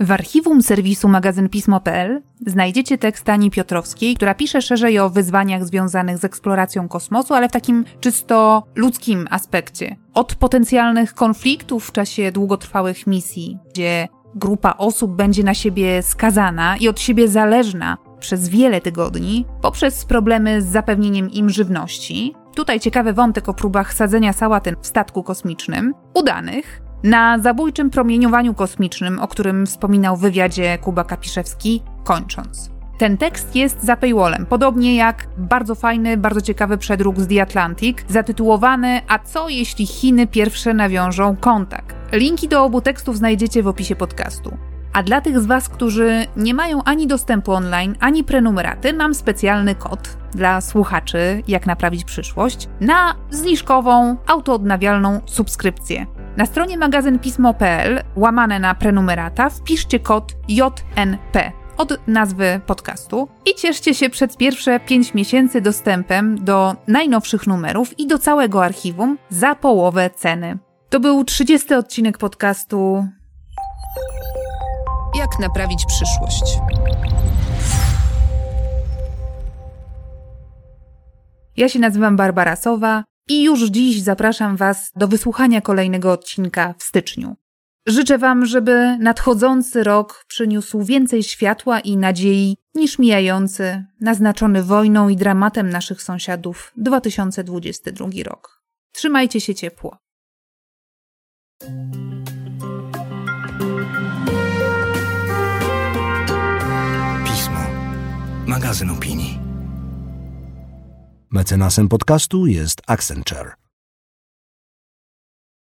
W archiwum serwisu magazyn Pismo.pl znajdziecie tekst Ani Piotrowskiej, która pisze szerzej o wyzwaniach związanych z eksploracją kosmosu, ale w takim czysto ludzkim aspekcie. Od potencjalnych konfliktów w czasie długotrwałych misji, gdzie grupa osób będzie na siebie skazana i od siebie zależna przez wiele tygodni, poprzez problemy z zapewnieniem im żywności. Tutaj ciekawy wątek o próbach sadzenia sałaty w statku kosmicznym, udanych, na zabójczym promieniowaniu kosmicznym, o którym wspominał w wywiadzie Kuba Kapiszewski, kończąc. Ten tekst jest za paywallem, podobnie jak bardzo fajny, bardzo ciekawy przedruk z The Atlantic, zatytułowany A co jeśli Chiny pierwsze nawiążą kontakt? Linki do obu tekstów znajdziecie w opisie podcastu. A dla tych z Was, którzy nie mają ani dostępu online, ani prenumeraty, mam specjalny kod dla słuchaczy, jak naprawić przyszłość, na zniżkową, autoodnawialną subskrypcję. Na stronie magazynpismo.pl, łamane na prenumerata, wpiszcie kod JNP od nazwy podcastu i cieszcie się przez pierwsze 5 miesięcy dostępem do najnowszych numerów i do całego archiwum za połowę ceny. To był 30 odcinek podcastu Jak naprawić przyszłość? Ja się nazywam Barbara Sowa i już dziś zapraszam Was do wysłuchania kolejnego odcinka w styczniu. Życzę Wam, żeby nadchodzący rok przyniósł więcej światła i nadziei niż mijający, naznaczony wojną i dramatem naszych sąsiadów 2022 rok. Trzymajcie się ciepło. Pismo. Magazyn opinii. Mecenasem podcastu jest Accenture.